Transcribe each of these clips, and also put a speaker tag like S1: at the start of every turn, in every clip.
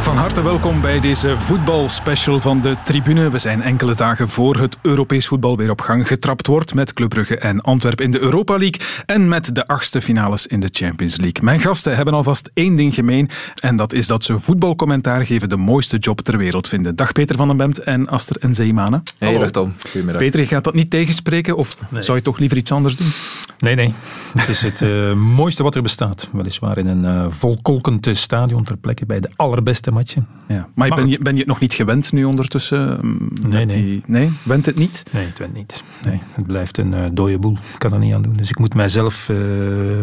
S1: Van harte welkom bij deze voetbalspecial van de Tribune. We zijn enkele dagen voor het Europees voetbal weer op gang getrapt wordt met Club Brugge en Antwerpen in de Europa League en met de achtste finales in de Champions League. Mijn gasten hebben alvast één ding gemeen en dat is dat ze voetbalcommentaar geven de mooiste job ter wereld vinden. Dag Peter van den Bemt en Aster en Zeemane.
S2: Hey, dag Tom. Goedemiddag.
S1: Peter, je gaat dat niet tegenspreken of zou je toch liever iets anders doen?
S3: Nee, nee. Het is het uh, mooiste wat er bestaat. Weliswaar in een uh, volkolkend stadion ter plekke bij de allerbeste matchen.
S1: Ja. Maar ben je, ben je het nog niet gewend nu ondertussen?
S3: Nee, nee.
S1: Die... nee. Went het niet?
S3: Nee, het went niet. Nee. Het blijft een uh, dode boel. Ik kan er niet aan doen. Dus ik moet mijzelf,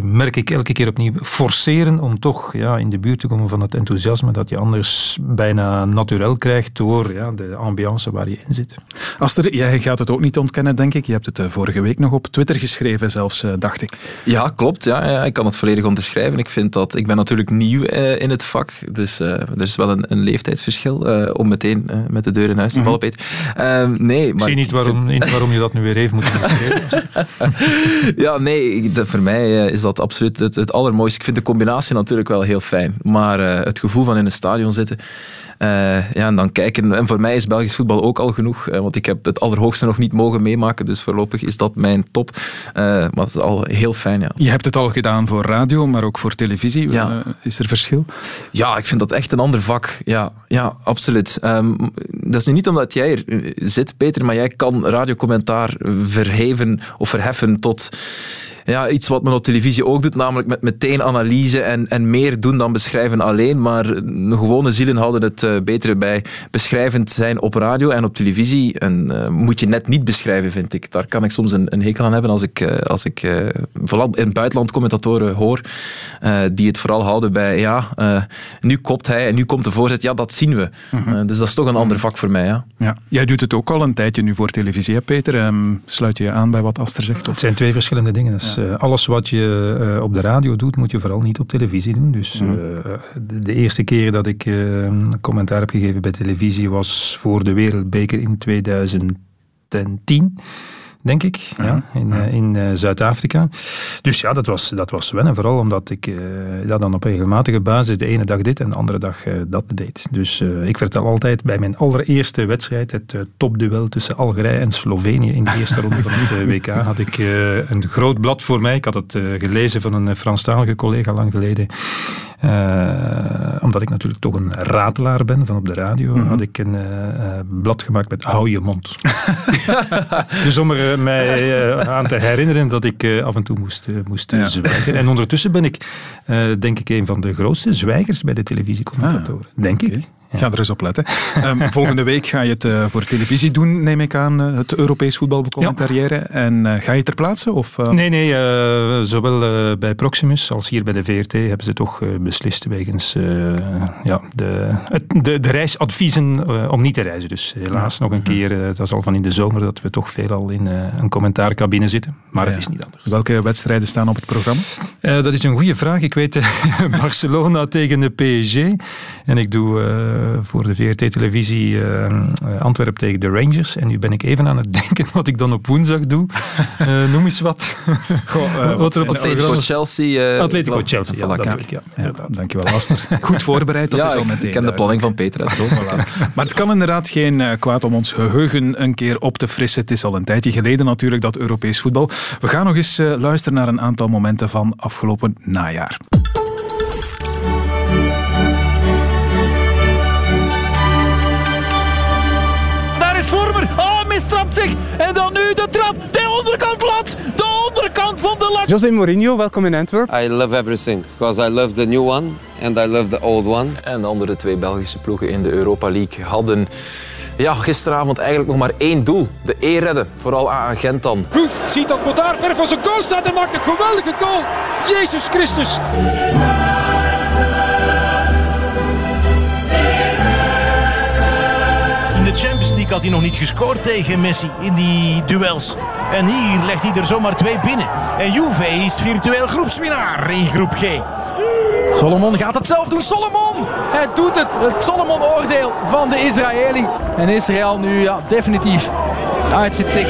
S3: merk ik, elke keer opnieuw forceren om toch ja, in de buurt te komen van het enthousiasme dat je anders bijna natuurlijk krijgt door ja, de ambiance waar je in zit.
S1: Aster, jij gaat het ook niet ontkennen, denk ik. Je hebt het vorige week nog op Twitter geschreven zelfs dacht ik.
S2: Ja, klopt. Ja, ja, ik kan het volledig onderschrijven. Ik vind dat ik ben natuurlijk nieuw uh, in het vak, dus uh, er is wel een, een leeftijdsverschil uh, om meteen met de deur in huis te vallen, Peter. Ehm, nee,
S3: maar ik zie niet waarom, vind... niet waarom je dat nu weer heeft moeten
S2: ja, nee, de, voor mij is dat absoluut het, het allermooiste. Ik vind de combinatie natuurlijk wel heel fijn, maar het gevoel van in een stadion zitten. Uh, ja, en dan kijken. En voor mij is Belgisch voetbal ook al genoeg, uh, want ik heb het allerhoogste nog niet mogen meemaken, dus voorlopig is dat mijn top. Uh, maar het is al heel fijn, ja.
S1: Je hebt het al gedaan voor radio, maar ook voor televisie. Ja. is er verschil?
S2: Ja, ik vind dat echt een ander vak. Ja, ja absoluut. Um, dat is nu niet omdat jij er zit, Peter, maar jij kan radiocommentaar verheven of verheffen tot ja, iets wat men op televisie ook doet, namelijk met meteen analyse en, en meer doen dan beschrijven alleen. Maar gewone zielen houden het uh, beter bij beschrijvend zijn op radio en op televisie. En uh, moet je net niet beschrijven, vind ik. Daar kan ik soms een, een hekel aan hebben als ik, uh, als ik vooral in buitenland commentatoren hoor, die het vooral houden bij, ja, nu kopt hij en nu komt de voorzet. Ja, dat zien we. -hmm. dus dat is toch een ander vak voor mij, ja.
S1: ja. Jij doet het ook al een tijdje nu voor televisie, hè, Peter? Um, sluit je je aan bij wat Aster zegt? Of?
S3: Het zijn twee verschillende dingen. Dus uh, alles wat je uh, op de radio doet, moet je vooral niet op televisie doen. Dus mm. uh, de, de, eerste keer dat ik een commentaar heb gegeven bij televisie was voor de Wereldbeker in 2010 denk ik, ja. ja in, ja. in uh, Zuid-Afrika. Dus ja, dat was, dat was wennen, vooral omdat ik uh, ja, dan op regelmatige basis de ene dag dit en de andere dag uh, dat deed. Dus ik vertel altijd bij mijn allereerste wedstrijd, het topduel tussen Algerije en Slovenië in de eerste ronde van het WK, had ik een groot blad voor mij. Ik had het gelezen van een Franstalige collega lang geleden. Uh, omdat ik natuurlijk toch een ratelaar ben van op de radio, mm -hmm. had ik een uh, blad gemaakt met hou je mond. dus om er mij aan te herinneren dat ik af en toe moest, moest ja. zwijgen. En ondertussen ben ik denk ik een van de grootste zwijgers bij de televisiecommentatoren. Ah, denk okay. ik.
S1: Ja. Ga er eens op letten. Um, volgende week ga je het uh, voor televisie doen, neem ik aan, uh, het Europees voetbal becommentariëren. Ja. En uh, ga je ter plaatse? Of,
S3: Nee, nee. zowel bij Proximus als hier bij de VRT hebben ze toch beslist wegens ja, de, het, de, de, reisadviezen om niet te reizen. Dus helaas nog een keer, dat is al van in de zomer, dat we toch veelal in een commentaarcabine zitten. Maar het is niet anders.
S1: Welke wedstrijden staan op het programma?
S3: dat is een goede vraag. Ik weet Barcelona tegen de PSG. En ik doe voor de VRT-televisie uh, Antwerpen tegen de Rangers. En nu ben ik even aan het denken wat ik dan op woensdag doe. Noem eens wat.
S2: Goh, wat er Atletico Chelsea.
S3: Atletico Chelsea, ja, dat ik,
S1: ja. ja dankjewel, Aster. Goed voorbereid, dat
S2: ja,
S1: is al meteen.
S2: Ik ken de planning van Peter.
S1: voilà. Maar het kan inderdaad geen kwaad om ons geheugen een keer op te frissen. Het is al een tijdje geleden natuurlijk, dat Europees voetbal. We gaan nog eens luisteren naar een aantal momenten van afgelopen najaar.
S4: Mistrapt zich. En dan nu de trap. De onderkant lat. De onderkant van de lat.
S5: José Mourinho, welkom in Antwerpen.
S6: I love everything. Because I love the new one and I love the old one.
S2: En de andere twee Belgische ploegen in de Europa League hadden ja, gisteravond eigenlijk nog maar één doel. De E redden. Vooral aan Gent dan.
S4: Boef ziet dat Bodaar ver van zijn goal staat en maakt een geweldige goal. Jezus Christus.
S7: League had hij nog niet gescoord tegen Messi in die duels. En hier legt hij er zomaar twee binnen. En Juve is virtueel groepswinnaar in groep G.
S8: Solomon gaat het zelf doen. Solomon! Hij doet het. Het Solomon-oordeel van de Israëli. En Israël nu ja, definitief uitgetikt.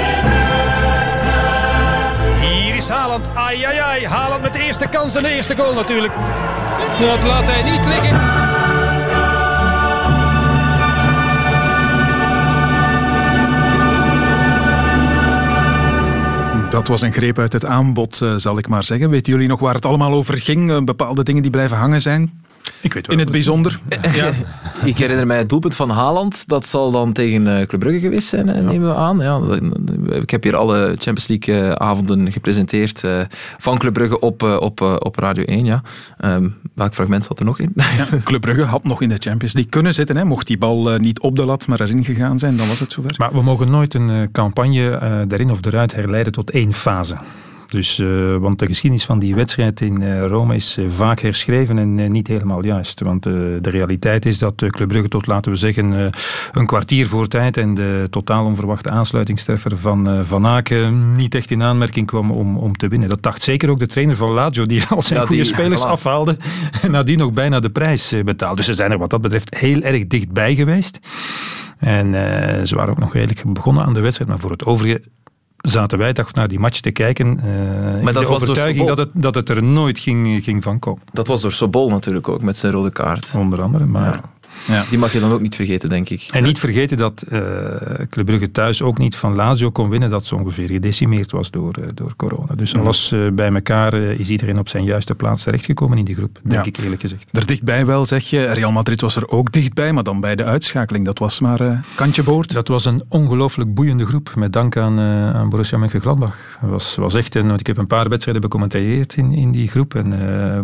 S4: is Haaland. Ai, ai, ai. Haaland met de eerste kans en de eerste goal natuurlijk. Dat laat hij niet liggen.
S1: Dat was een greep uit het aanbod, eh, zal ik maar zeggen. Weten jullie nog waar het allemaal over ging? Eh, Bepaalde dingen die blijven hangen zijn?
S3: Ik weet wel
S1: In het bijzonder? Ja.
S2: Ik herinner mij het doelpunt van Haaland. Dat zal dan tegen eh, Club Brugge geweest zijn, eh, nemen we aan. Ja, ik heb hier alle Champions League eh, avonden gepresenteerd eh, van Club Brugge op, op, op Radio 1. Ja. Ehm, welk fragment zat er nog in?
S1: Ja, Club Brugge had nog in de Champions League kunnen zitten. Hè. Mocht die bal niet op de lat, maar erin gegaan zijn, dan was het zover.
S3: Maar we mogen nooit een campagne eh, daarin of eruit herleiden tot één fase. Dus, eh, want de geschiedenis van die wedstrijd in eh, Rome is eh, vaak herschreven en niet helemaal juist. Want de realiteit is dat Club Brugge tot, laten we zeggen, een kwartier voor tijd en de totaal onverwachte aansluitingstreffer van Van Aken niet echt in aanmerking kwam om, om te winnen. Dat dacht zeker ook de trainer van Lazio, die al zijn
S2: Ja,
S3: goede
S2: die,
S3: spelers
S2: voilà.
S3: afhaalde en nadien nog bijna de prijs betaalde. Dus ze zijn er wat dat betreft heel erg dichtbij geweest. En ze waren ook nog redelijk begonnen aan de wedstrijd, maar voor het overige zaten wij toch naar die match te kijken. eh in
S2: dat
S3: de
S2: was
S3: overtuiging dat het, dat het er nooit ging, ging van komen.
S2: Dat was door Sobol natuurlijk ook, met zijn rode kaart.
S3: Onder andere. Maar
S2: Ja. Die mag je dan ook niet vergeten, denk ik.
S3: En niet vergeten dat eh Club Brugge thuis ook niet van Lazio kon winnen, dat ze ongeveer gedecimeerd was door, eh, door corona. Dus alles eh, bij elkaar is iedereen op zijn juiste plaats terechtgekomen in die groep, denk
S1: Ja.
S3: ik eerlijk gezegd.
S1: Er dichtbij wel, zeg je. Real Madrid was er ook dichtbij, maar dan bij de uitschakeling. Dat was maar kantje boord.
S3: Dat was een ongelooflijk boeiende groep, met dank aan, aan Borussia Mönchengladbach. Het was, was echt een, want ik heb een paar wedstrijden becommentarieerd in, in die groep. En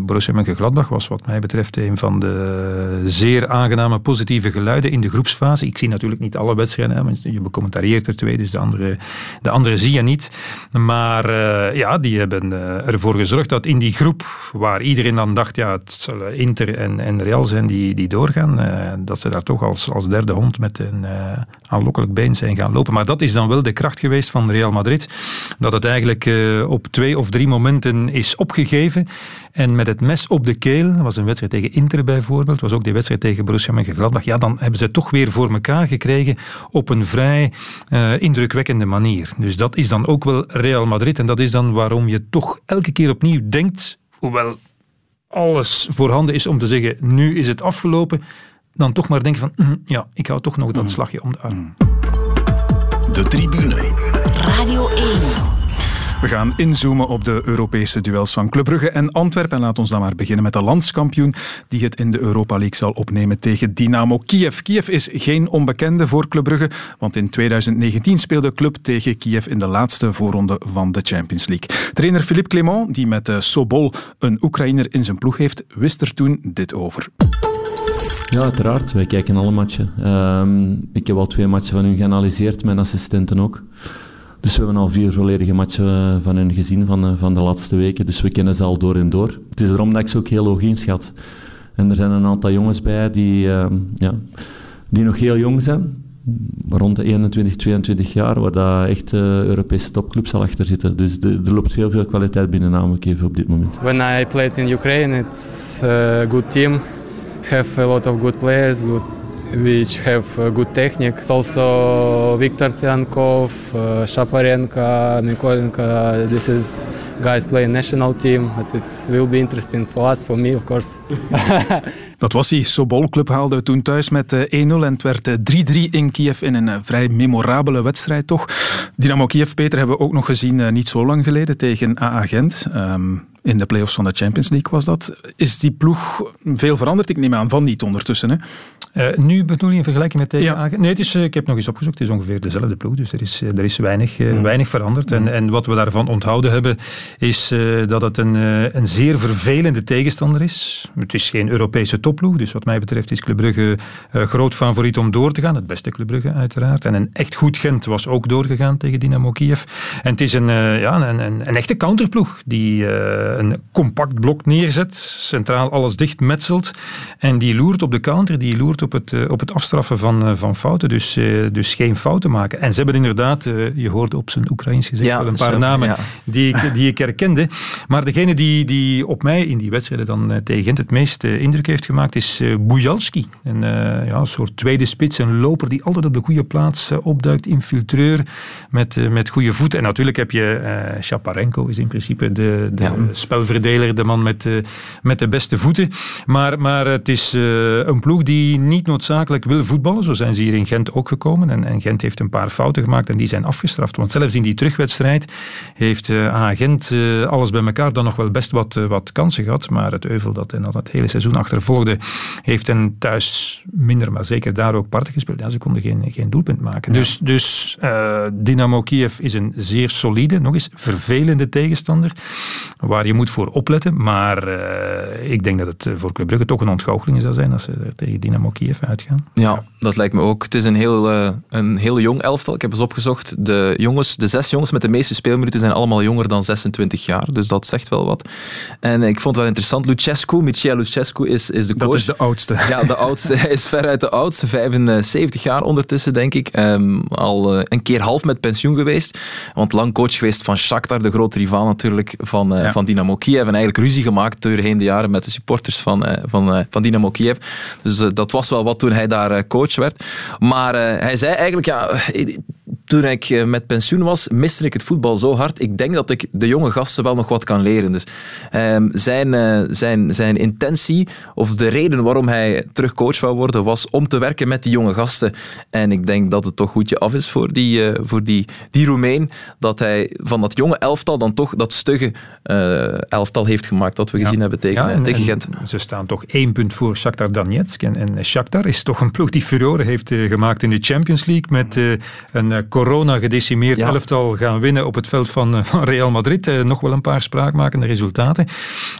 S3: Borussia Mönchengladbach was wat mij betreft een van de zeer aangename, positieve geluiden in de groepsfase. Ik zie natuurlijk niet alle wedstrijden, want je becommentarieert er twee, dus de andere, de andere zie je niet. Maar eh, ja, die hebben eh, ervoor gezorgd dat in die groep, waar iedereen dan dacht, ja, het zullen Inter en, en Real zijn die, die doorgaan, eh, dat ze daar toch als, als derde hond met een eh, aanlokkelijk been zijn gaan lopen. Maar dat is dan wel de kracht geweest van Real Madrid, dat het eigenlijk eh, op twee of drie momenten is opgegeven en met het mes op de keel, dat was een wedstrijd tegen Inter bijvoorbeeld, was ook die wedstrijd tegen Borussia Mönchengladbach, ja, dan hebben ze het toch weer voor elkaar gekregen op een vrij eh, indrukwekkende manier. Dus dat is dan ook wel Real Madrid en dat is dan waarom je toch elke keer opnieuw denkt, hoewel alles voorhanden is om te zeggen, nu is het afgelopen, dan toch maar denken van, "Mm, ja, ik hou toch nog dat slagje om de arm.
S9: De tribune.
S10: Radio 1.
S1: We gaan inzoomen op de Europese duels van Club Brugge en Antwerpen. En laat ons dan maar beginnen met de landskampioen die het in de Europa League zal opnemen tegen Dynamo Kiev. Kiev is geen onbekende voor Club Brugge, want in 2019 speelde de club tegen Kiev in de laatste voorronde van de Champions League. Trainer Philippe Clement, die met eh, Sobol een Oekraïner in zijn ploeg heeft, wist er toen dit over.
S5: Ja, uiteraard. Wij kijken alle matchen. Ehm, ik heb al twee matchen van hun geanalyseerd, mijn assistenten ook. Dus we hebben al vier volledige matchen eh, van hun gezien van, eh, van de laatste weken. Dus we kennen ze al door en door. Het is erom dat ik ze ook heel hoog inschat. En er zijn een aantal jongens bij die, ehm, ja, die nog heel jong zijn. Rond de 21, 22 jaar, waar daar echt eh, Europese topclubs al achter zitten. Dus er loopt heel veel kwaliteit binnen namelijk even op dit moment.
S11: When I played in Ukraine, it's a good team. Have a lot of good players, good, which have uh, good technique. It's also Viktor Tsiankov, uh, Shaparenko, Mikolenko. This is guys playing national team. But it will be interesting for us, for me, of course.
S1: Dat was hij. Sobol Club haalde toen thuis met eh, 1-0 en het werd eh, 3-3 in Kiev in een eh, vrij memorabele wedstrijd toch. Dynamo Kiev, Peter, hebben we ook nog gezien eh, niet zo lang geleden tegen AA Gent. Ehm, in de play-offs van de Champions League was dat. Is die ploeg veel veranderd? Ik neem aan van niet ondertussen. Hè?
S3: Eh, nu bedoel je in vergelijking met tegen
S1: Ja.
S3: Nee, het is, eh, ik heb nog eens opgezocht. Het is ongeveer dezelfde ploeg. Dus er is, eh, er is weinig, eh, weinig veranderd. En, en wat we daarvan onthouden hebben, is dat het een, een zeer vervelende tegenstander is. Het is geen Europese topploeg. Dus wat mij betreft is Club Brugge groot favoriet om door te gaan. Het beste Club Brugge uiteraard. En een echt goed Gent was ook doorgegaan tegen Dynamo Kiev. En het is een, ja, een, een, een echte counterploeg die een compact blok neerzet. Centraal alles dicht metselt. En die loert op de counter, die loert op het, op het afstraffen van, van fouten. Dus, dus geen fouten maken. En ze hebben inderdaad, je hoorde op zijn Oekraïns gezegd, wel een paar namen die, ik, die ik herkende. Maar degene die, die op mij in die wedstrijden dan tegen Gent het meest indruk heeft gemaakt, is Bujalski. Een, ja, een soort tweede spits, een loper die altijd op de goede plaats opduikt, infiltreur met, met goede voeten. En natuurlijk heb je uh, Chaparenko, is in principe de, de spelverdeler, de man met, met de beste voeten. Maar, maar het is uh, een ploeg die niet noodzakelijk wil voetballen. Zo zijn ze hier in Gent ook gekomen. En, en, Gent heeft een paar fouten gemaakt en die zijn afgestraft. Want zelfs in die terugwedstrijd heeft uh, Gent alles bij elkaar dan nog wel best wat, wat kansen gehad. Maar het euvel dat en dat het hele seizoen achtervolgde, heeft hen thuis minder, maar zeker daar ook parten gespeeld. Ja, ze konden geen, geen doelpunt maken. Dus, dus Dynamo Kiev is een zeer solide, nog eens vervelende tegenstander, waar je moet voor opletten. Maar ik denk dat het voor Club Brugge toch een ontgoocheling zou zijn als ze tegen Dynamo Kiev uitgaan.
S2: Ja, dat lijkt me ook. Het is een heel, uh, een heel jong elftal. Ik heb eens opgezocht. De, jongens, de zes jongens met de meeste speelminuten zijn allemaal jonger dan 26 jaar. Dus dat zegt wel wat. En ik vond het wel interessant. Lucescu, Michel Lucescu is, is de coach.
S1: Dat is de oudste.
S2: Ja, de oudste. Hij is veruit de oudste. 75 jaar ondertussen, denk ik. Um, al uh, een keer half met pensioen geweest. Want lang coach geweest van Shakhtar, de grote rivaal natuurlijk van, uh, ja. van Dynamo Kiev. En eigenlijk ruzie gemaakt doorheen de jaren met de supporters van, uh, van, uh, van Dynamo Kiev. Dus dat was wel wat toen hij daar coach werd. Maar hij zei eigenlijk, ja, toen ik met pensioen was, miste ik het voetbal zo hard. Ik denk dat ik de jonge gasten wel nog wat kan leren. Dus ehm, zijn, zijn, zijn intentie, of de reden waarom hij terug coach wou worden, was om te werken met die jonge gasten. En ik denk dat het toch goedje af is voor die, voor die, die Roemeen, dat hij van dat jonge elftal dan toch dat stugge uh, elftal heeft gemaakt dat we gezien hebben tegen,
S3: ja, en,
S2: tegen Gent.
S3: Ze staan toch één punt voor Shakhtar Donetsk. En, en Shakhtar is toch een ploeg die furore heeft uh, gemaakt in de Champions League met uh, een corona-gedecimeerd ja. elftal gaan winnen op het veld van, van Real Madrid. nog wel een paar spraakmakende resultaten.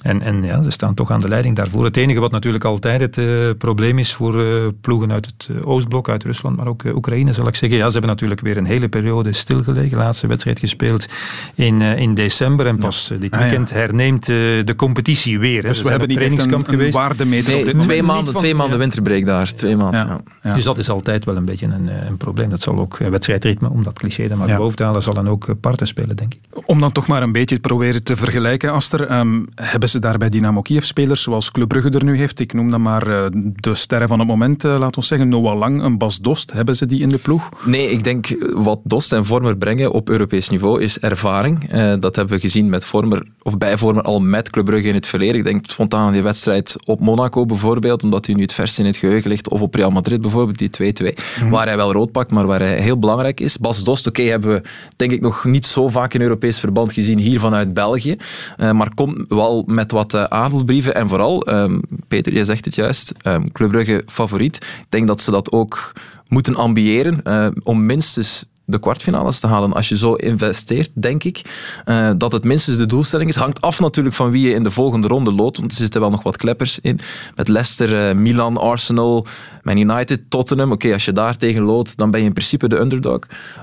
S3: En, en ja, ze staan toch aan de leiding daarvoor. Het enige wat natuurlijk altijd het probleem is voor ploegen uit het Oostblok, uit Rusland, maar ook Oekraïne zal ik zeggen. Ja, ze hebben natuurlijk weer een hele periode stilgelegen. Laatste wedstrijd gespeeld in, in december en pas ja. dit weekend ah, ja. herneemt de competitie weer.
S1: Dus we hebben niet echt een, een waardemeter
S2: nee,
S1: op dit
S2: twee
S1: moment.
S2: Maanden, twee maanden winterbreak daar. Twee maanden,
S3: ja. Dus dat is altijd wel een beetje een, een probleem. Dat zal ook wedstrijdritme, om dat cliché dan maar boven te halen, zal dan ook parten spelen, denk ik.
S1: Om dan toch maar een beetje te proberen te vergelijken, Aster. Um, hebben ze daar bij Dynamo Kiev spelers zoals Club Brugge er nu heeft? Ik noem dan maar uh, de sterren van het moment, uh, laat ons zeggen. Noah Lang, een Bas Dost. Hebben ze die in de ploeg?
S2: Nee, ik denk wat Dost en Vormer brengen op Europees niveau is ervaring. Uh, dat hebben we gezien met Vormer, of bij Vormer al met Club Brugge in het verleden. Ik denk spontaan aan die wedstrijd op Monaco bijvoorbeeld, omdat hij nu het vers in het geheugen Of op Real Madrid bijvoorbeeld, die 2-2. Mm. Waar hij wel rood pakt, maar waar hij heel belangrijk is. Bas Dost, oké, okay, hebben we denk ik nog niet zo vaak in Europees verband gezien hier vanuit België. Uh, maar komt wel met wat uh, adelbrieven. En vooral, um, Peter, je zegt het juist, um, Club Brugge favoriet. Ik denk dat ze dat ook moeten ambiëren uh, om minstens de kwartfinales te halen. Als je zo investeert, denk ik uh, dat het minstens de doelstelling is. Hangt af natuurlijk van wie je in de volgende ronde loodt, want er zitten wel nog wat kleppers in. Met Leicester, uh, Milan, Arsenal, Man United, Tottenham. Oké, als je daar tegen loodt, dan ben je in principe de underdog.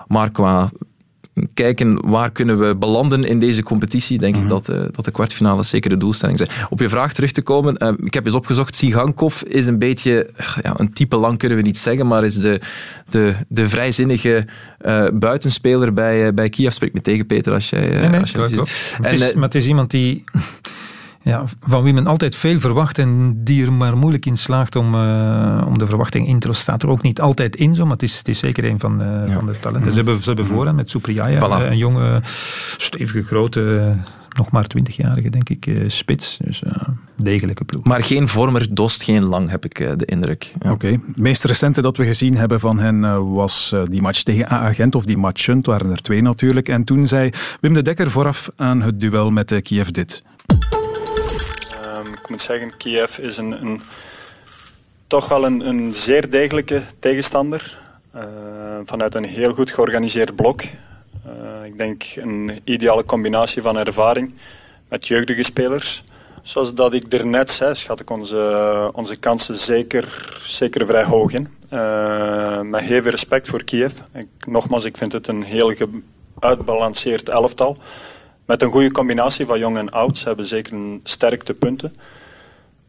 S2: Maar qua kijken waar kunnen we belanden in deze competitie, denk mm -hmm. ik dat, uh, dat de kwartfinales zeker de doelstelling zijn. Op je vraag terug te komen, uh, ik heb eens opgezocht, Sigankov is een beetje, ja, een type lang kunnen we niet zeggen, maar is de, de, de vrijzinnige uh, buitenspeler bij, bij Kiev. Spreek me tegen, Peter, als jij...
S3: nee, nee,
S2: als
S3: je het ziet. En, het is, maar het is iemand die ja, van wie men altijd veel verwacht en die er maar moeilijk in slaagt om, uh, om de verwachting in te staat er ook niet altijd in zo, maar het is, het is zeker een van, uh, ja. van de talenten. Ze hebben, ze hebben vooraan met Supriya, voilà. een jonge, stevige, grote, nog maar twintigjarige, denk ik, uh, spits. Dus degelijke ploeg.
S2: Maar geen vormer, dost, geen lang, heb ik de indruk.
S1: Ja. Oké. Okay. Het meest recente dat we gezien hebben van hen was die match tegen A-agent, of die matchen, het waren er twee natuurlijk. En toen zei Wim de Dekker vooraf aan het duel met Kiev dit.
S12: Ik moet zeggen, Kiev is een, een toch wel een, een, zeer degelijke tegenstander. Uh, vanuit een heel goed georganiseerd blok. Uh, ik denk een ideale combinatie van ervaring met jeugdige spelers. Zoals dat ik er net zei, schat ik onze, onze kansen zeker, zeker vrij hoog in. Uh, met heel veel respect voor Kiev. Ik, nogmaals, ik vind het een heel uitbalanceerd elftal. Met een goede combinatie van jong en oud. Ze hebben zeker een sterkte punten.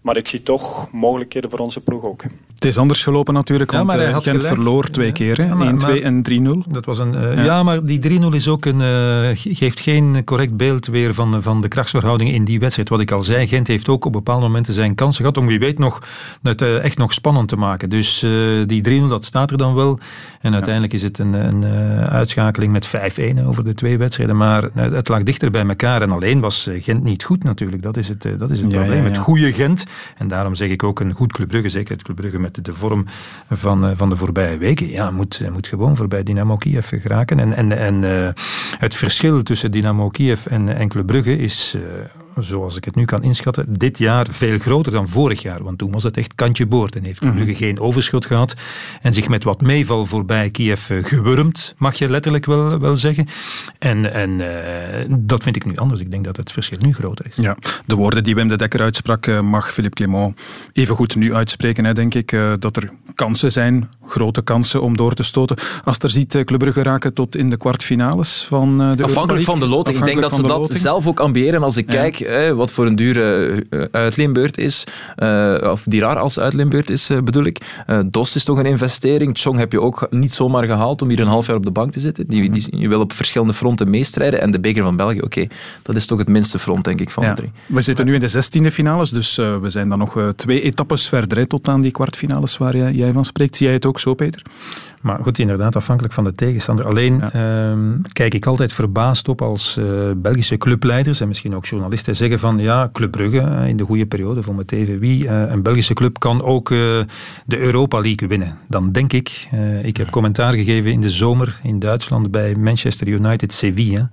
S12: Maar ik zie toch mogelijkheden voor onze ploeg ook.
S1: Het is anders gelopen natuurlijk,
S3: Ja,
S1: want
S3: maar hij
S1: eh,
S3: had
S1: Gent
S3: gelijk.
S1: verloor twee keer. hè.
S3: Ja, maar-
S1: 1-2 en 3-0.
S3: Dat was een, eh,
S1: Ja.
S3: ja. maar die 3-0 is ook een, eh, ge- geeft geen correct beeld weer van, van de krachtsverhoudingen in die wedstrijd. Wat ik al zei, Gent heeft ook op bepaalde momenten zijn kansen gehad om wie weet nog het echt nog spannend te maken. Dus eh, die 3-0, dat staat er dan wel. En uiteindelijk is het een, een eh, uitschakeling met 5-1 over de twee wedstrijden. Maar het lag dichter bij elkaar. En alleen was Gent niet goed natuurlijk. Dat is het, dat is het
S1: Ja,
S3: probleem.
S1: ja, ja.
S3: Het goede Gent. En daarom zeg ik ook een goed Club Brugge. Zeker het Club Brugge met de vorm van, eh, van de voorbije weken. Ja, moet, moet gewoon voorbij Dynamo Kiev geraken. En, en, en eh, het verschil tussen Dynamo Kiev en, en Club Brugge is... eh, zoals ik het nu kan inschatten, dit jaar veel groter dan vorig jaar. Want toen was het echt kantje boord en heeft Club
S1: Mhm.
S3: Brugge geen overschot gehad. En zich met wat meeval voorbij Kiev eh, gewurmd, mag je letterlijk wel, wel zeggen. En, en eh, dat vind ik nu anders. Ik denk dat het verschil nu groter is.
S1: Ja, de woorden die Wim de Dekker uitsprak, eh, mag Philippe Clement even goed nu uitspreken, hè, denk ik. eh, dat er kansen zijn, grote kansen om door te stoten. Als er ziet eh, Club Brugge raken tot in de kwartfinales van eh, de Europa
S2: Afhankelijk van de loting. Ik denk dat ze dat zelf ook ambiëren. Als ik
S1: Ja.
S2: kijk eh, wat voor een dure eh, uitleenbeurt is, eh, of die raar als uitleenbeurt is, eh, bedoel ik. Eh Dost is toch een investering. Chong heb je ook niet zomaar gehaald om hier een half jaar op de bank te zitten. Die, die, je wil op verschillende fronten meestrijden. En de beker van België, oké, dat is toch het minste front, denk ik, van
S1: Ja.
S2: de drie.
S1: We zitten nu in de zestiende finales, dus we zijn dan nog twee etappes verder hè, tot aan die kwartfinales waar jij, jij van spreekt. Zie jij het ook zo, Peter?
S3: Maar goed, inderdaad, afhankelijk van de tegenstander. Alleen ehm, kijk ik altijd verbaasd op als eh, Belgische clubleiders en misschien ook journalisten zeggen van ja, Club Brugge eh, in de goede periode, voor met even wie, eh, een Belgische club kan ook eh, de Europa League winnen. Dan denk ik, ik heb commentaar gegeven in de zomer in Duitsland bij Manchester United Sevilla.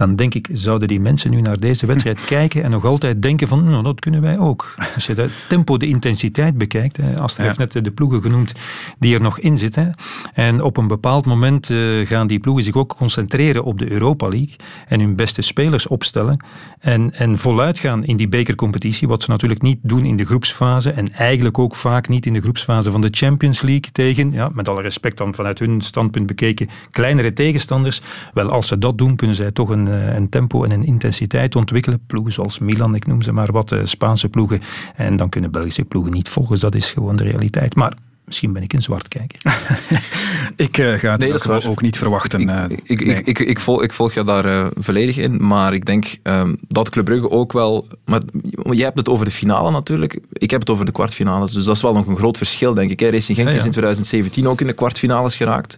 S3: Dan denk ik, zouden die mensen nu naar deze wedstrijd kijken en nog altijd denken van, nou, dat kunnen wij ook. Als je het tempo, de intensiteit bekijkt, Astrid
S1: Ja.
S3: heeft net de ploegen genoemd die er nog in zitten. En op een bepaald moment eh, gaan die ploegen zich ook concentreren op de Europa League en hun beste spelers opstellen en, en voluit gaan in die bekercompetitie, wat ze natuurlijk niet doen in de groepsfase en eigenlijk ook vaak niet in de groepsfase van de Champions League tegen, ja, met alle respect dan vanuit hun standpunt bekeken, kleinere tegenstanders. Wel, als ze dat doen, kunnen zij toch een, een tempo en een intensiteit ontwikkelen. Ploegen zoals Milan, ik noem ze maar wat, eh, Spaanse ploegen. En dan kunnen Belgische ploegen niet volgen. Dus dat is gewoon de realiteit. Maar misschien ben ik een zwartkijker.
S1: Ik eh, ga het
S2: Nee, dat
S1: ook niet verwachten. eh,
S2: Ik,
S1: nee.
S2: ik, ik, ik, volg, ik volg je daar eh, volledig in, maar ik denk ehm, dat Club Brugge ook wel... Maar jij hebt het over de finale natuurlijk, ik heb het over de kwartfinales, dus dat is wel nog een groot verschil, denk ik. Hè. Racing Genk
S3: Ja, ja.
S2: is in 2017 ook in de kwartfinales geraakt.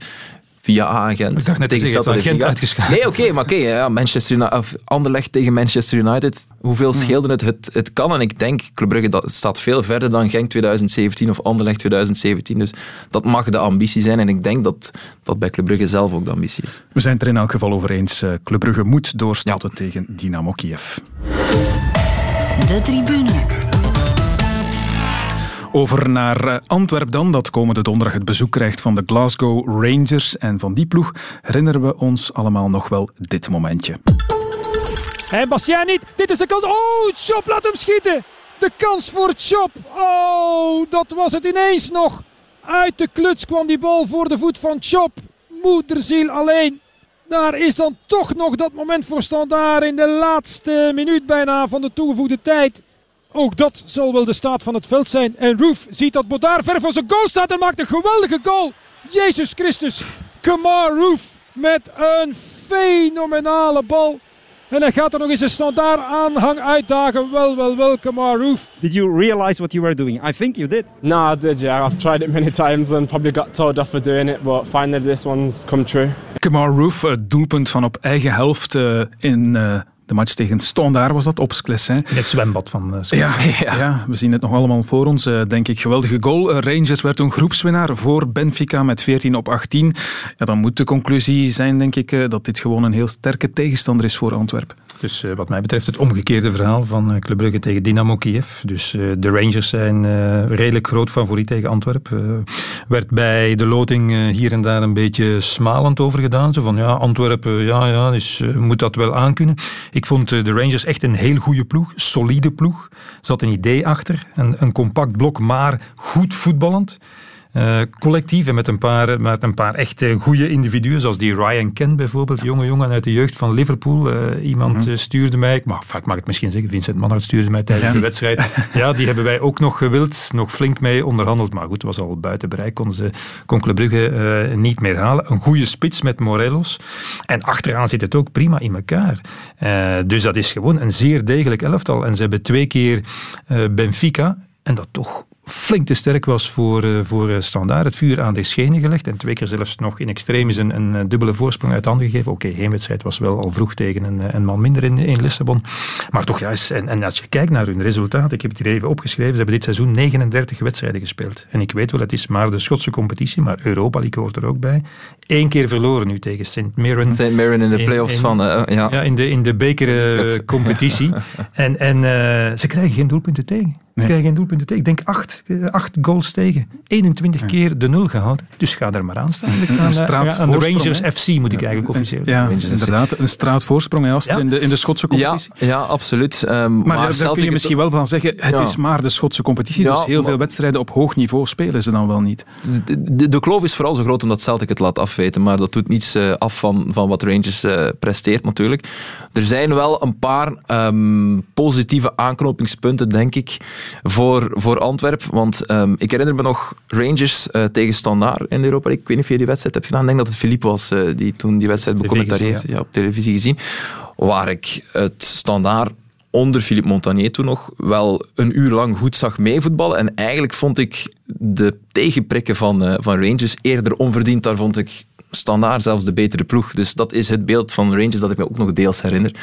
S2: Via Gent.
S3: Ik dacht net te
S2: tegen
S3: was Gent uitgeschakeld.
S2: Nee, oké, maar oké. ja, Manchester United, of Anderlecht tegen Manchester United. Hoeveel scheelde het? het? Het kan en ik denk, Club Brugge dat staat veel verder dan Genk 2017 of Anderlecht 2017. Dus dat mag de ambitie zijn en ik denk dat dat bij Club Brugge zelf ook de ambitie is.
S1: We zijn het er in elk geval over eens. eh, Club Brugge moet doorstoten tegen Dynamo Kiev.
S10: De tribune.
S1: Over naar eh, Antwerp dan, dat komende donderdag het bezoek krijgt van de Glasgow Rangers. En van die ploeg herinneren we ons allemaal nog wel dit momentje.
S4: En Bastien niet. Dit is de kans. Oh, Chop laat hem schieten. De kans voor Chop. Oh, dat was het ineens nog. Uit de kluts kwam die bal voor de voet van Chop. Moederziel alleen. Daar is dan toch nog dat moment voor standaard in de laatste minuut bijna van de toegevoegde tijd. Ook dat zal wel de staat van het veld zijn. En Roof ziet dat Bodaar ver voor zijn goal staat en maakt een geweldige goal. Jezus Christus. Kamar Roof met een fenomenale bal. En hij gaat er nog eens een standaard aanhang uitdagen. Wel, wel, wel, Kamar Roof.
S13: Did you realize what you were doing? I think you did.
S14: No, I did, yeah. I've tried it many times and probably got told off for doing it, but finally this one's come true.
S1: Kamar Roof, het doelpunt van op eigen helft eh, in eh, de match tegen Standaard was dat, op Sclessin.
S3: In het zwembad van uh,
S1: ja, ja. we zien het nog allemaal voor ons. eh, denk ik, geweldige goal. Eh, Rangers werd toen groepswinnaar voor Benfica met 14 op 18. Ja, dan moet de conclusie zijn, denk ik, eh, dat dit gewoon een heel sterke tegenstander is voor Antwerpen.
S3: Dus uh, wat mij betreft het omgekeerde verhaal van Club Brugge tegen Dynamo Kiev. Dus uh, de Rangers zijn redelijk groot favoriet tegen Antwerpen. werd bij de loting hier en daar een beetje smalend over gedaan. Zo van ja, Antwerpen, ja, ja, dus moet dat wel aankunnen. Ik vond de Rangers echt een heel goede ploeg, solide ploeg. Er zat een idee achter, een compact blok, maar goed voetballend. Uh, collectief en met een paar, met een paar echt goede individuen, zoals die Ryan Kent bijvoorbeeld, jonge jongen uit de jeugd van Liverpool. Uh, iemand mm -hmm. stuurde mij, ik mag, ik mag het misschien zeggen, Vincent Manhart stuurde mij tijdens ja. de wedstrijd. Ja, die hebben wij ook nog gewild, nog flink mee onderhandeld, maar goed, het was al buiten bereik, konden ze Concle Brugge uh, niet meer halen. Een goede spits met Morelos. En achteraan zit het ook prima in elkaar. dus dat is gewoon een zeer degelijk elftal. En ze hebben twee keer Benfica, en dat toch flink te sterk was voor, uh, voor uh, Standaard. Het vuur aan de schenen gelegd en twee keer zelfs nog in extremis een, een, een dubbele voorsprong uit handen gegeven. Oké, okay, wedstrijd was wel al vroeg tegen een, een man minder in, in Lissabon. Maar toch juist, en, en als je kijkt naar hun resultaat, ik heb het hier even opgeschreven, ze hebben dit seizoen 39 wedstrijden gespeeld. En ik weet wel, het is maar de Schotse competitie, maar Europa League hoort er ook bij. Eén keer verloren nu tegen St. Mirren.
S2: St. Mirren in de playoffs van... Uh, ja.
S3: ja, in de, in de bekercompetitie. en en ze krijgen geen doelpunten tegen. Ze krijgen geen doelpunten tegen. Ik denk acht, acht goals tegen. 21 ja. keer de nul gehouden. Dus ga er maar aan staan.
S1: Een,
S3: aan,
S1: straat
S3: aan de Rangers he? FC moet ik eigenlijk officieel
S1: Ja, inderdaad. Een straatvoorsprong als ja. in, de, in de Schotse competitie.
S2: Ja, ja absoluut. Um,
S1: maar, maar daar kun je misschien wel van zeggen, het is maar de Schotse competitie. dus heel veel wedstrijden op hoog niveau spelen ze dan wel niet.
S2: De, de, de kloof is vooral zo groot omdat Celtic het laat afweten. Maar dat doet niets uh, af van, van wat Rangers uh, presteert natuurlijk. Er zijn wel een paar um, positieve aanknopingspunten, denk ik, voor, voor Antwerpen. Want um, ik herinner me nog Rangers uh, tegen Standaard in Europa. Ik weet niet of je die wedstrijd hebt gedaan. Ik denk dat het Philippe was uh, die toen die wedstrijd becommentarieerd. Ja. ja, op televisie gezien. Waar ik het Standaard onder Philippe Montagnier toen nog wel een uur lang goed zag meevoetballen. En eigenlijk vond ik de tegenprikken van, uh, van Rangers eerder onverdiend. Daar vond ik standaard zelfs de betere ploeg. Dus dat is het beeld van Rangers dat ik me ook nog deels herinner.